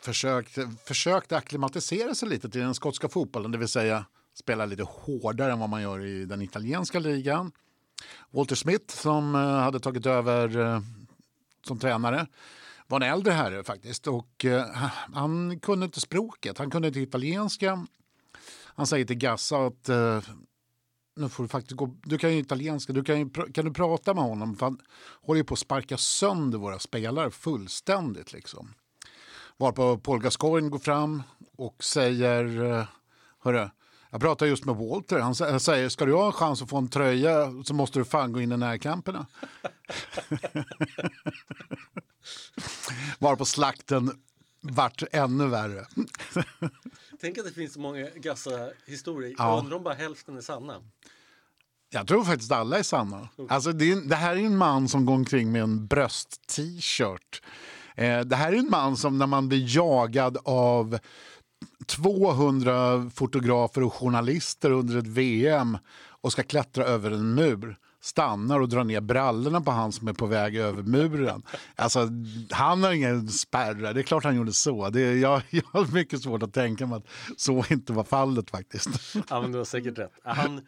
försökt, försökt akklimatisera sig lite till den skotska fotbollen, det vill säga spela lite hårdare än vad man gör i den italienska ligan. Walter Smith som eh, hade tagit över eh, som tränare var en äldre herre faktiskt och eh, han kunde inte språket, han kunde inte italienska. Han säger till Gassa att nu får du faktiskt gå, du kan ju italienska, du kan, ju, kan du prata med honom? För han håller ju på att sparka sönder våra spelare fullständigt liksom. Varpå Paul Gascoigne går fram och säger, eh, hörru, jag pratar just med Walter, han sä- säger ska du ha en chans att få en tröja så måste du fan gå in i närkamperna. [LAUGHS] Varpå slakten vart ännu värre. [LAUGHS] Tänk att det finns så många Gassa-historier. Ja. Jag undrar om bara hälften är sanna. Jag tror faktiskt alla är sanna. Alltså, det, är, det här är en man som går omkring med en bröst-t-shirt. Eh, det här är en man som när man blir jagad av 200 fotografer och journalister under ett VM och ska klättra över en mur stannar och drar ner brallorna på han som är på väg över muren. Alltså, han har ingen spärrar, det är klart han gjorde så. Det, är- jag, jag har mycket svårt att tänka mig att så inte var fallet faktiskt. Ja, men du har säkert rätt. Han,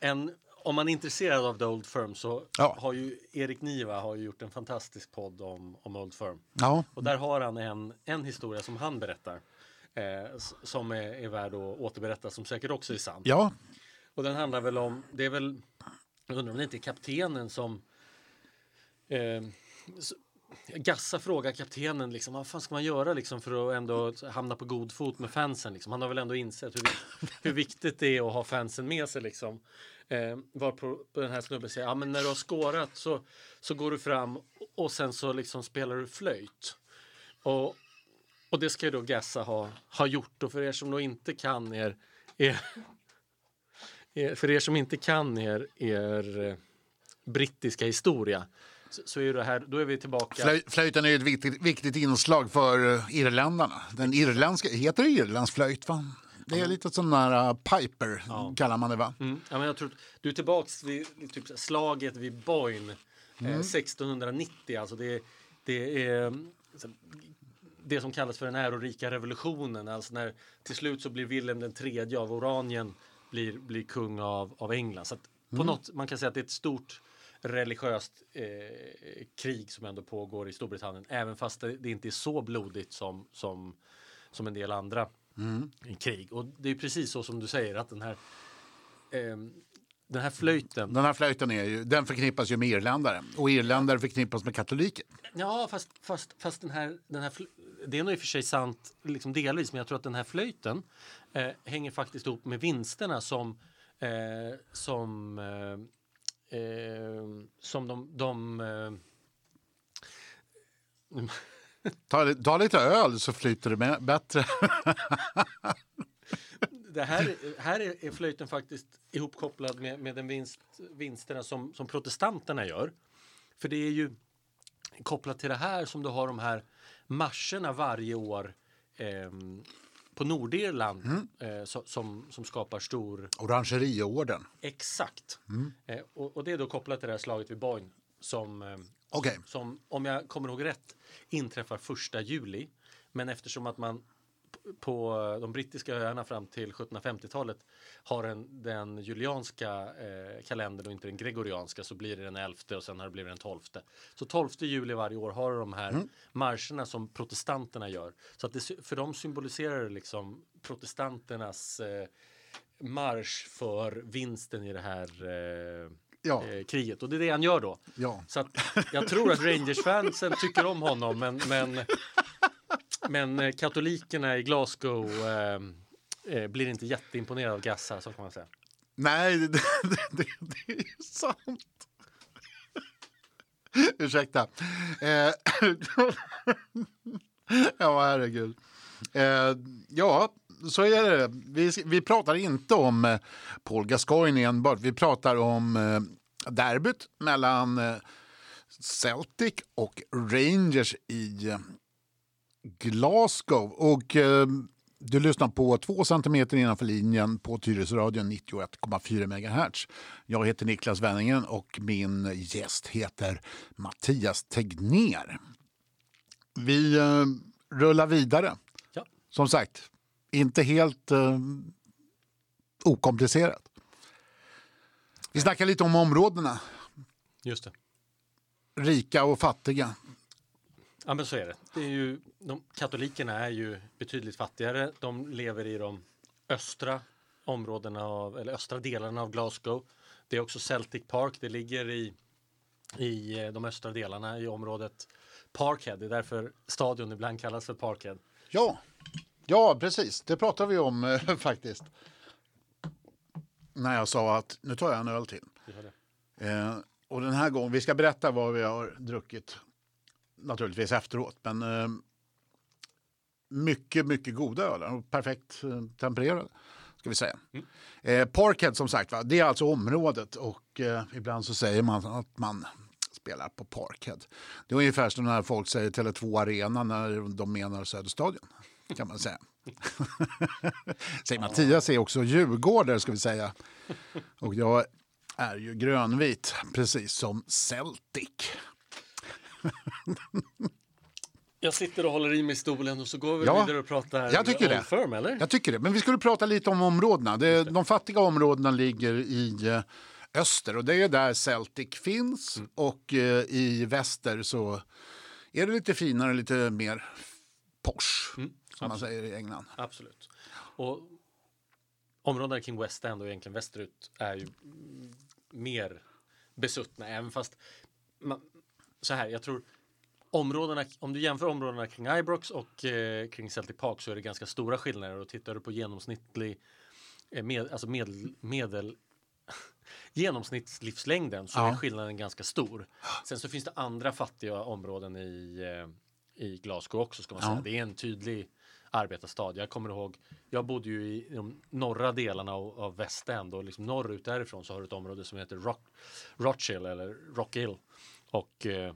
en, om man är intresserad av The Old Firm så Ja. har ju Erik Niva har ju gjort en fantastisk podd om, om Old Firm. Ja, Och där har han en, en historia som han berättar. Eh, som är, är värd att återberätta som säkert också är sann. ja Och den handlar väl om, det är väl, jag undrar om det inte är kaptenen som eh, Gassa frågar kaptenen liksom, vad fan ska man göra liksom för att ändå hamna på god fot med fansen liksom? Han har väl ändå insett hur, hur viktigt det är att ha fansen med sig liksom. Eh, var på, på den här snubben säger, ja men när du har skårat så, så går du fram och sen så liksom spelar du flöjt. Och, och det ska ju då Gassa ha, ha gjort och för er som då inte kan er, er er För er som inte kan er, er eh, brittiska historia så, så är det här, då är vi tillbaka. Flöj, flöjten är ju ett viktigt, viktigt inslag för eh, irländarna. Den irländska, heter det irländsk flöjt? Va? Det är lite sån där uh, piper, kallar man det va? Mm. Ja, men jag tror, du är tillbaks vid typ, slaget vid Boyne eh, 1690. Alltså det, det är mm, det som kallas för den ärorika revolutionen. Alltså när till slut så blir Wilhelm den tredje av Oranien blir, blir kung av, av England. Så på något, man kan säga att det är ett stort religiöst eh, krig som ändå pågår i Storbritannien. Även fast det, det inte är så blodigt som, som, som en del andra krig. Och det är precis så som du säger att den här ehm, den här flöjten. Den här flöjten är ju, den förknippas ju med irländare och irländare förknippas med katoliker. Ja, fast, fast, fast den här, den här det är nog i och för sig sant liksom delvis, men jag tror att den här flöjten eh, hänger faktiskt ihop med vinsterna som eh, som eh, eh, som de, de eh, Ta, ta lite öl så flyter det med, bättre. [LAUGHS] det här, här är, flöjten faktiskt ihopkopplad med, med den vinst, vinsterna som, som protestanterna gör. För det är ju kopplat till det här som du har de här marscherna varje år ehm, på Nordirland eh, so, som, som skapar stor Orangerieorden. Exakt. Eh, och, och det är då kopplat till det här slaget vid Boyne som, Okej. som om jag kommer ihåg rätt inträffar första juli. Men eftersom att man på de brittiska öarna fram till 1750-talet har en, den julianska eh, kalendern och inte den gregorianska så blir det den 11 och sen har det blivit den 12. Så 12 juli varje år har de här marscherna som protestanterna gör. Så att det, för dem symboliserar det liksom protestanternas eh, marsch för vinsten i det här eh, Ja. eh, kriget. Och det är det han gör då. Ja. Så jag tror att Rangers-fansen tycker om honom, men, men, men eh, katolikerna i Glasgow eh, eh, blir inte jätteimponerade av Gassa, så kan man säga. Nej, det, [LAUGHS] det, det, det är sant. Ursäkta. Eh, [LAUGHS] ja, herregud. Eh, ja, så är det. Vi, vi pratar inte om eh, Paul Gascoigne enbart. Vi pratar om eh, derbyt mellan eh, Celtic och Rangers i Glasgow. Och eh, du lyssnar på två centimeter innanför linjen på Tyresöradion 91,4 MHz. Jag heter Niklas Wenningen och min gäst heter Mattias Tegnér. Vi eh, rullar vidare som sagt, inte helt eh, okomplicerat. Vi snackar lite om områdena, Just det. rika och fattiga. Ja, men så är det. det är ju, de, katolikerna är ju betydligt fattigare. De lever i de östra områdena av, eller östra delarna av Glasgow. Det är också Celtic Park. Det ligger i, i eh, de östra delarna i området Parkhead. Det är därför stadion ibland kallas för Parkhead. Ja, ja precis. Det pratar vi om eh, [LAUGHS] faktiskt. När jag sa att nu tar jag en öl till. Eh, och den här gången, vi ska berätta vad vi har druckit naturligtvis efteråt. Men eh, mycket, mycket goda och perfekt eh, tempererade. Ska vi säga. Eh, Parkhead som sagt, va, det är alltså området och eh, ibland så säger man att man spelar på Parkhead. Det är ungefär som när folk säger Tele2 Arena när de menar Söderstadion. Kan man säga. [LAUGHS] säger Mattias är också djurgårdare ska vi säga. Och jag är ju grönvit, precis som Celtic. [LAUGHS] Jag sitter och håller i mig stolen och så går vi Ja, vidare och pratar jag tycker det. Firm, eller? Jag tycker det. Men vi skulle prata lite om områdena. Det, de fattiga områdena ligger i eh, öster och det är där Celtic finns. Mm. Och eh, i väster så är det lite finare, lite mer posh. Mm, som man säger i England. Absolut. Och områdena kring West End och egentligen västerut är ju mer besuttna, även fast man, så här, jag tror områdena, om du jämför områdena kring Ibrox och eh, kring Celtic Park så är det ganska stora skillnader och tittar du på genomsnittlig eh, med, alltså medel, medel [LAUGHS] genomsnittslivslängden så Ja. är skillnaden ganska stor. Sen så finns det andra fattiga områden i, eh, i Glasgow också ska man Ja. säga. Det är en tydlig arbetarstad. Jag kommer ihåg, jag bodde ju i de norra delarna av, av West End och liksom norrut därifrån så har du ett område som heter Rock, Rochill eller Rockill. Och eh,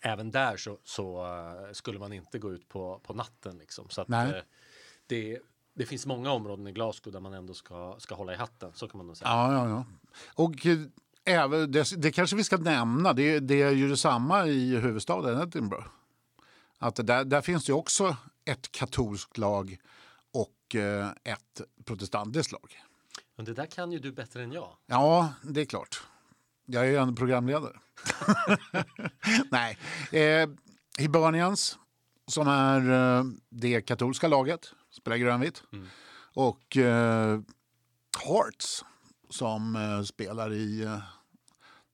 även där så, så eh, skulle man inte gå ut på, på natten liksom. Så att, eh, det, det finns många områden i Glasgow där man ändå ska, ska hålla i hatten, så kan man nog säga. Ja, ja, ja. Och eh, även, det, det kanske vi ska nämna, det, det är ju detsamma i huvudstaden Edinburgh. Att där, där finns det också ett katolskt lag och eh, ett protestantiskt lag. Men det där kan ju du bättre än jag. Ja, det är klart. Jag är ju en programledare. [LAUGHS] Nej. Eh, Hibernians, som är eh, det katolska laget, spelar grönvitt. Och eh, Hearts, som eh, spelar i eh,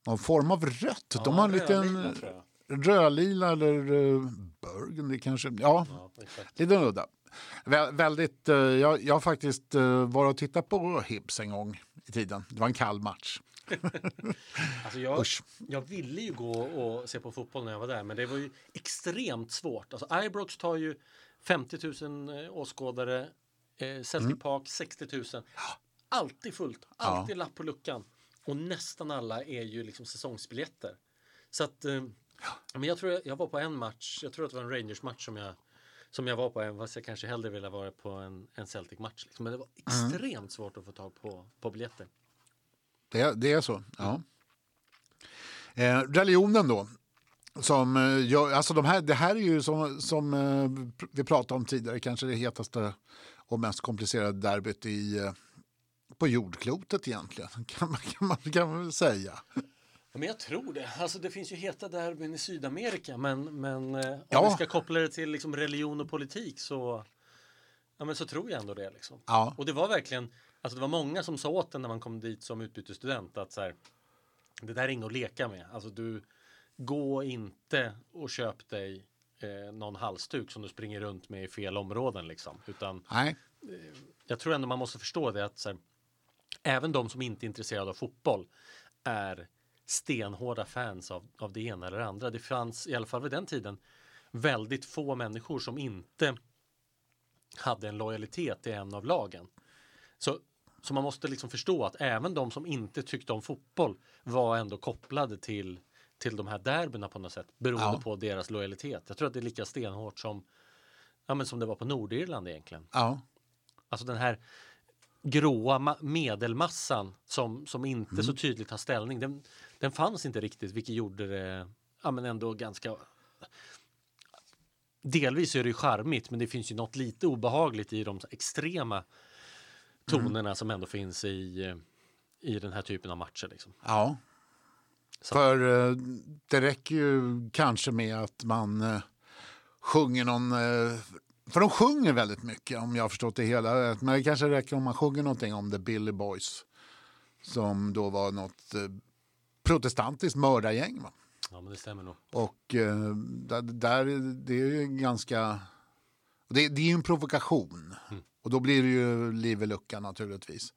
någon form av rött. De har en liten jag. Rödlila eller eh, burgundy kanske. Ja, Ja, exakt. Lite udda. Vä väldigt, eh, jag, jag har faktiskt uh, varit och tittat på Hibs en gång i tiden. Det var en kall match. [LAUGHS] Alltså jag, jag ville ju gå och se på fotboll när jag var där, men det var ju extremt svårt. Alltså Ibrox tar ju 50 000 eh, åskådare, eh, Celtic Mm. Park 60 000. Alltid fullt, alltid lapp på luckan. Och nästan alla är ju liksom säsongsbiljetter. Så att, eh, men jag tror jag, var på en match, jag tror att det var en Rangers-match som jag som jag var på, även fast jag kanske hellre ville vara på en, en Celtic-match. Liksom. Men det var Mm. extremt svårt att få tag på, på biljetter. Det, det är så, ja. Eh, religionen då. Som, eh, gör, alltså de här, det här är ju som, som eh, vi pratade om tidigare, kanske det hetaste och mest komplicerade derbyt i, eh, på jordklotet egentligen, [LAUGHS] kan man, kan man, kan man väl säga. Men jag tror det. Alltså det finns ju heta derbyn i Sydamerika men, men eh, om Ja. vi ska koppla det till liksom religion och politik så, ja, men så tror jag ändå det. Liksom. Ja. Och det var verkligen, alltså det var många som sa åt en när man kom dit som utbytesstudent att så här, det där är inget att leka med. Alltså du, gå inte och köp dig eh, någon halsduk som du springer runt med i fel områden liksom. Utan Nej, jag tror ändå man måste förstå det att så här, även de som inte är intresserade av fotboll är stenhårda fans av, av det ena eller det andra. Det fanns i alla fall vid den tiden väldigt få människor som inte hade en lojalitet till en av lagen. Så, så man måste liksom förstå att även de som inte tyckte om fotboll var ändå kopplade till, till de här derbyna på något sätt beroende Ja. på deras lojalitet. Jag tror att det är lika stenhårt som, ja, men som det var på Nordirland egentligen. ja. Alltså den här gråa ma- medelmassan som, som inte Mm. så tydligt tar ställning. Den, den fanns inte riktigt vilket gjorde det ja, men ändå ganska delvis är det ju charmigt, men det finns ju något lite obehagligt i de extrema tonerna som ändå finns i, eh, i den här typen av matcher. Liksom. Ja. Så- För eh, det räcker ju kanske med att man eh, sjunger någon... För de sjunger väldigt mycket om jag har förstått det hela rätt. Men det kanske räcker om man sjunger någonting om The Billy Boys. Som då var något eh, protestantiskt mördargäng. Va? Ja, men det stämmer nog. Och eh, där, där, det är ju ganska... Det, det är ju en provokation. Och då blir det ju liv i luckan naturligtvis.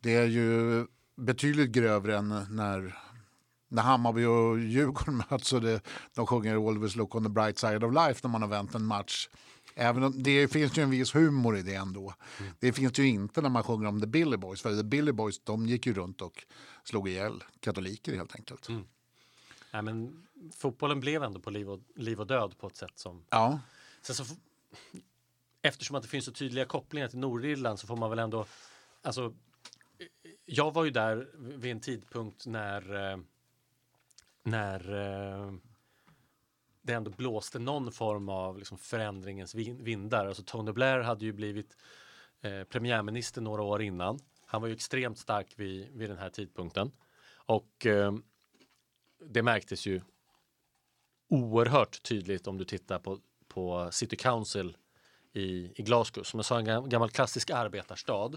Det är ju betydligt grövre än när, när Hammarby och Djurgården [LAUGHS] möts och det, de sjunger Always look on the bright side of life när man har vänt en match. Även om, det finns ju en viss humor i det ändå. Det finns ju inte när man sjunger om The Billy Boys. För The Billy Boys de gick ju runt och slog ihjäl katoliker helt enkelt. Nej, men fotbollen blev ändå på liv och, liv och död på ett sätt som... Ja. Sen så, eftersom att det finns så tydliga kopplingar till Nordirland så får man väl ändå... Alltså, jag var ju där vid en tidpunkt när, eh, när eh, det ändå blåste någon form av liksom förändringens vin- vindar. Alltså Tony Blair hade ju blivit eh, premiärminister några år innan. Han var ju extremt stark vid, vid den här tidpunkten. Och eh, det märktes ju oerhört tydligt om du tittar på, på City Council i, i Glasgow som jag sa en gam- gammal klassisk arbetarstad.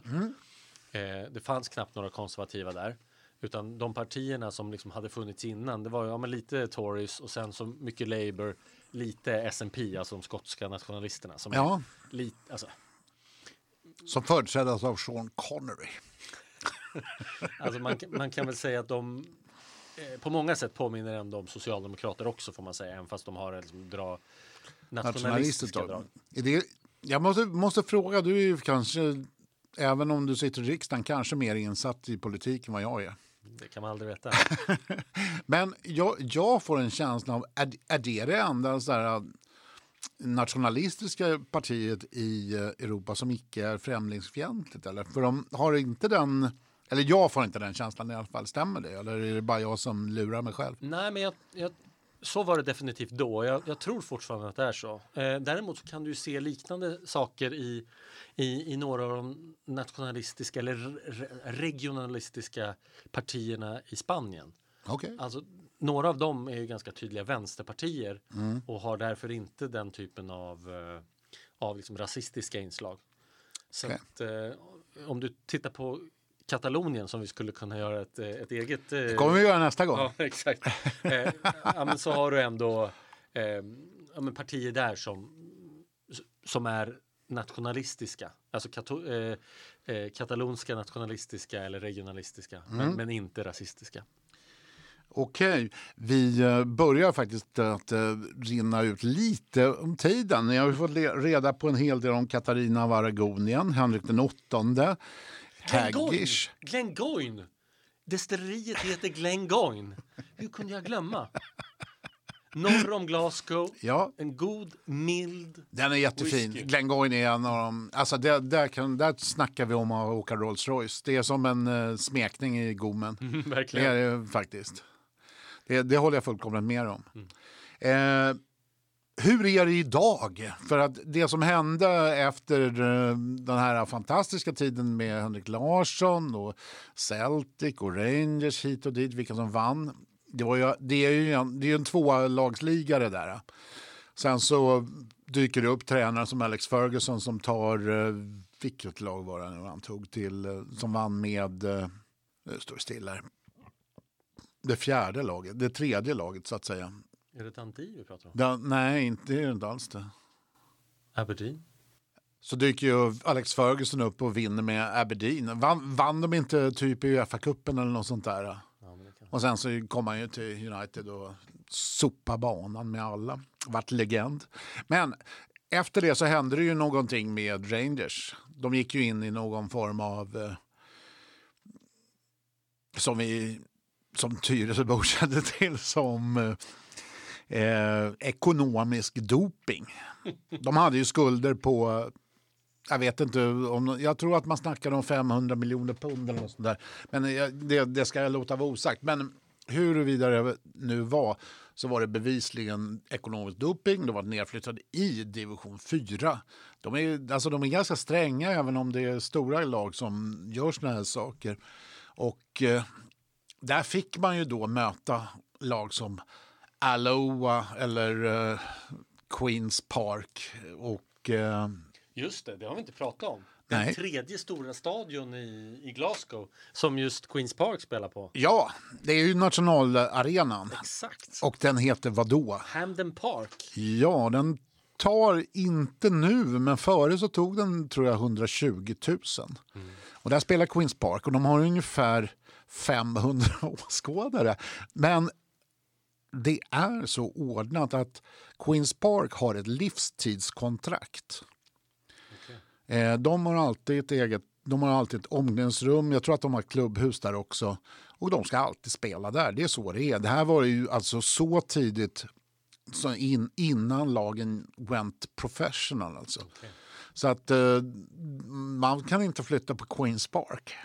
Eh, det fanns knappt några konservativa där. Utan de partierna som liksom hade funnits innan, det var ja, men lite Tories och sen så mycket Labour, lite SNP, alltså de skotska nationalisterna. Som Ja. lite, alltså, Som företräddes av Sean Connery. [LAUGHS] Alltså man, kan- man kan väl säga att de eh, på många sätt påminner ändå om socialdemokrater också får man säga, även fast de har liksom, dra nationalistiska drag. Det, jag måste, måste fråga, du är ju kanske, även om du sitter i riksdagen, kanske mer insatt i politik än vad jag är. Det kan man aldrig veta. [LAUGHS] Men jag, jag får en känsla av, är, är det det enda så här, nationalistiska partiet i eh, Europa som icke är främlingsfientligt? Eller? För de har inte den, eller jag får inte den känslan i alla fall. Stämmer det? Eller är det bara jag som lurar mig själv? Nej, men jag, jag, så var det definitivt då. Jag, jag tror fortfarande att det är så. Eh, däremot så kan du se liknande saker i, i, i några av de nationalistiska eller re, regionalistiska partierna i Spanien. Okej. Alltså, några av dem är ju ganska tydliga vänsterpartier och har därför inte den typen av, eh, av liksom rasistiska inslag. Så Okej. att, eh, om du tittar på Katalonien som vi skulle kunna göra ett, eh, ett eget... eh, Det kommer vi göra nästa gång. Ja, [LAUGHS] exakt. eh, ja, men så har du ändå eh, ja, men partier där som, som är nationalistiska. Alltså kato, eh, eh, katalonska nationalistiska eller regionalistiska, men, men inte rasistiska. Okej, vi börjar faktiskt att rinna ut lite om tiden. Jag har fått reda på en hel del om Katarina av Aragonien, Henrik den åttonde, Haggish. Glengoyne! Destilleriet heter Glengoyne. Hur kunde jag glömma? Norr om Glasgow. Ja, En god, mild... den är jättefin. Whisky. Glengoyne är en av dem. Alltså det, där, kan, där snackar vi om att åka Rolls Royce. Det är som en uh, smekning i gommen. [LAUGHS] Det Verkligen. är det faktiskt. Det, det håller jag fullkomligt med om. Eh, hur är det idag? För att det som hände efter eh, den här fantastiska tiden med Henrik Larsson och Celtic och Rangers hit och dit, vilka som vann. Det, var ju, det är ju en, det är en tvålagsliga det där. Sen så dyker det upp tränare som Alex Ferguson som tar, eh, vilket lag var det nu han tog till, eh, som vann med, nu står det stilla här. Det fjärde laget, det tredje laget så att säga. Är det Dundee vi pratar om? Det, nej, inte, det är inte alls det. Aberdeen? Så dyker ju Alex Ferguson upp och vinner med Aberdeen. Vann, vann de inte typ i Uefa-cupen eller något sånt där? Ja. Och sen så kom han ju till United och sopa banan med alla. Vart legend. Men efter det så hände det ju någonting med Rangers. De gick ju in i någon form av... Eh, som vi som Tyresöbor [LAUGHS] kände till som eh, eh, ekonomisk doping. De hade ju skulder på jag vet inte, om, jag tror att man snackade om 500 miljoner pund eller något sånt där. Men eh, det, det ska jag låta vara osagt. Men huruvida det nu var så var det bevisligen ekonomisk doping. De var nedflyttade i division 4. De är, alltså de är ganska stränga även om det är stora lag som gör såna här saker. Och eh, där fick man ju då möta lag som Aloha eller eh, Queens Park. Och eh, Just det, det har vi inte pratat om. Den Nej. tredje stora stadion i, i Glasgow som just Queens Park spelar på. ja, det är ju nationalarenan. Exakt. Och den heter vadå? Hamden Park. Ja, den tar inte nu, men före så tog den tror jag 120 000. Och där spelar Queens Park och de har ungefär 500 [LAUGHS] åskådare. Men det är så ordnat att Queens Park har ett livstidskontrakt. Eh, De har alltid ett eget de har alltid ett omklädningsrum, jag tror att de har klubbhus där också. Och de ska alltid spela där, det är så det är. Det här var ju alltså så tidigt så in, innan lagen went professional. Alltså. Så att eh, man kan inte flytta på Queens Park,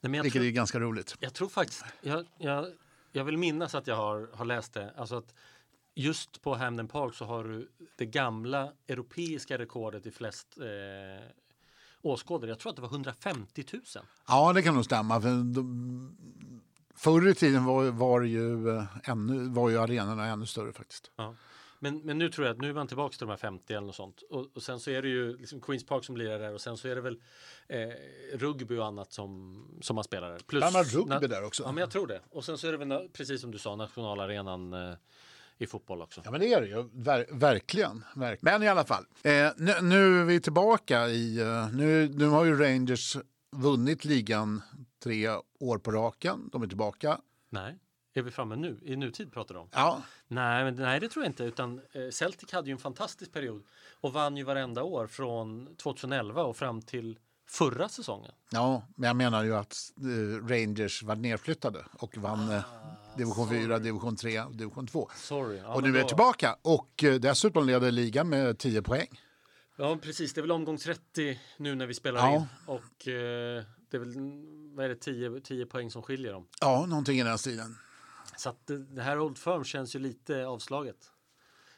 Nej, vilket tror, är ganska roligt. jag tror faktiskt, jag, jag, jag vill minnas att jag har, har läst det. Alltså att just på Hamden Park så har du det gamla europeiska rekordet i flest eh, åskådare. Jag tror att det var 150 000. Ja, det kan nog stämma. För de, förr i tiden var, var, ju, eh, ännu, var ju arenorna ännu större faktiskt. Ja. Men, men nu tror jag att nu är man tillbaka till de här 50 eller något sånt. Och, och sen så är det ju liksom Queens Park som lirar där och sen så är det väl eh, rugby och annat som, som man spelar där. Plus, annat rugby där också. Ja, men jag tror det. Och sen så är det väl precis som du sa nationalarenan eh, i fotboll också. Ja, men det är det ju. Ver verkligen, verkligen. Men i alla fall, eh, nu, nu är vi tillbaka i... Eh, nu, nu har ju Rangers vunnit ligan tre år på raken. De är tillbaka. Nej, är vi framme nu? I nutid pratar du om? Ja, Nej, men, nej, det tror jag inte. Utan eh, Celtic hade ju en fantastisk period och vann ju varenda år från 2011 och fram till förra säsongen. ja, men jag menar ju att eh, Rangers var nedflyttade och vann eh, division 4, division 3 och division 2. Sorry. Ja, och nu är då- tillbaka och dessutom leder ligan med 10 poäng. Ja, precis. Det är väl omgång 30 nu när vi spelar Ja. in. Och eh, det är väl vad är det, 10, 10 poäng som skiljer dem. Ja, någonting i den stilen. Så att det, här Old Firm känns ju lite avslaget.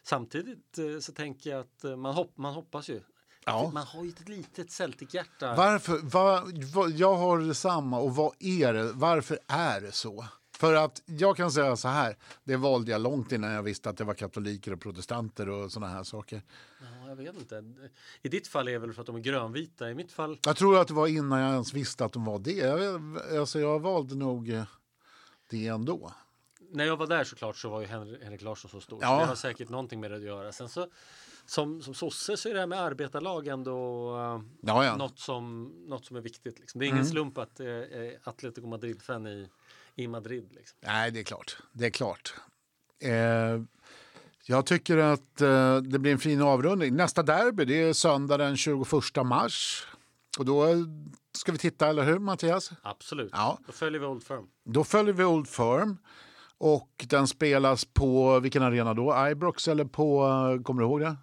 Samtidigt eh, så tänker jag att eh, man, hopp, man hoppas ju. Ja. Man har ju ett litet Celtic-hjärta. Varför? Va, va, jag har detsamma och vad är det? Varför är det så? För att jag kan säga så här, det valde jag långt innan jag visste att det var katoliker och protestanter och såna här saker. Ja, jag vet inte. I ditt fall är det väl för att de är grönvita. I mitt fall Jag tror att det var innan jag ens visste att de var det. Jag, alltså jag valde nog eh, det ändå. När jag var där såklart så var ju Henrik, Henrik Larsson så stor. Ja. Så det har säkert någonting med det att göra. Sen så som, som sosse så är det här med arbetarlag ändå uh, Ja, ja. något, som, något som är viktigt. Liksom. Det är ingen slump att det uh, Atletico Madrid-fan i, i Madrid. Liksom. Nej, det är klart. Det är klart. Eh, jag tycker att eh, det blir en fin avrundning. Nästa derby det är söndag den 21 mars. Och då ska vi titta, eller hur Mattias? Absolut. Ja. Då följer vi Old Firm. Då följer vi Old Firm. Och den spelas på vilken arena då? Ibrox eller på, eh, kommer du ihåg det?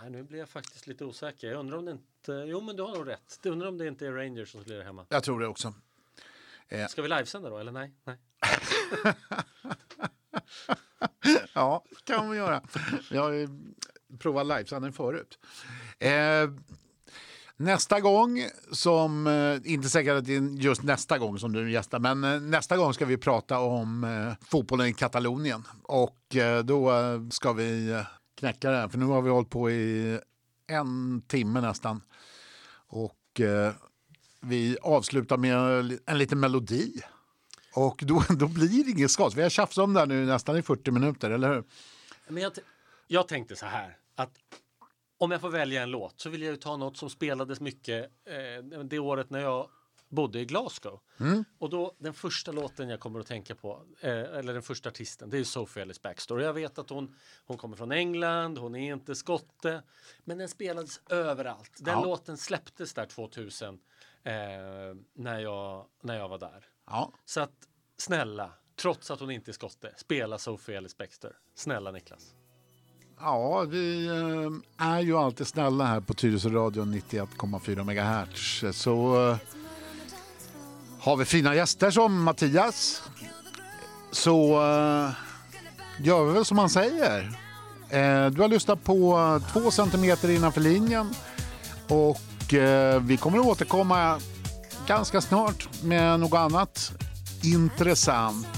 Nej, nu blir jag faktiskt lite osäker. Jag undrar om det inte... Jo, men du har nog rätt. Jag undrar om det inte är Rangers som lirar hemma. Jag tror det också. Ska vi livesända då, eller nej? nej. [LAUGHS] Ja, kan vi göra. Jag har ju provat livesändning förut. Eh, nästa gång, som, eh, inte säkert att det är just nästa gång som du gästar, men eh, nästa gång ska vi prata om eh, fotbollen i Katalonien. Och då ska vi knäcka det här, för nu har vi hållit på i en timme nästan. Och vi avslutar med en liten melodi. Och då, [LAUGHS] då blir det inget skott. Vi har tjafsat om det här nu nästan i 40 minuter, eller hur? Men jag, jag tänkte så här att om jag får välja en låt så vill jag ju ta något som spelades mycket eh, det året när jag bodde i Glasgow. Och då den första låten jag kommer att tänka på, eh, eller den första artisten, det är Sophie Ellis Backstory. Jag vet att hon, hon kommer från England, hon är inte skotte, men den spelades överallt. Den Ja. låten släpptes där 2000 eh, när, jag, när jag var där. Ja, Så att snälla, trots att hon inte är skotte, spela Sophie Ellis Baxter. Snälla Niklas ja vi eh, är ju alltid snälla här på Tyresö radio 91,4 MHz. Så eh, har vi fina gäster som Mattias så eh, gör vi väl som han säger. Du har lyssnat på två centimeter innanför linjen och vi kommer att återkomma ganska snart med något annat intressant.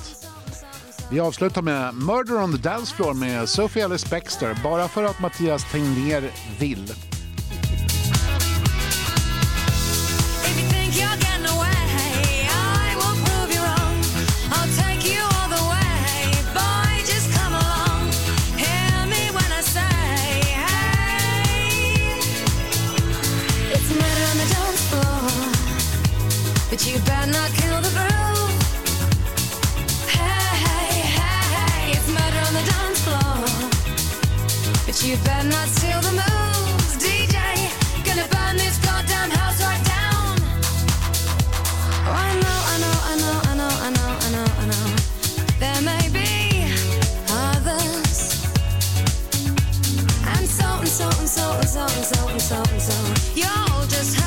Vi avslutar med Murder on the Dance Floor med Sophie Ellis Bextor bara för att Mattias Tegnér vill. If you better not kill the bird. You better not steal the moves, DJ. Gonna burn this goddamn house right down. Oh, I know, I know, I know, I know, I know, I know, I know. There may be others. And so and so and so and so and so and so and so. You'll just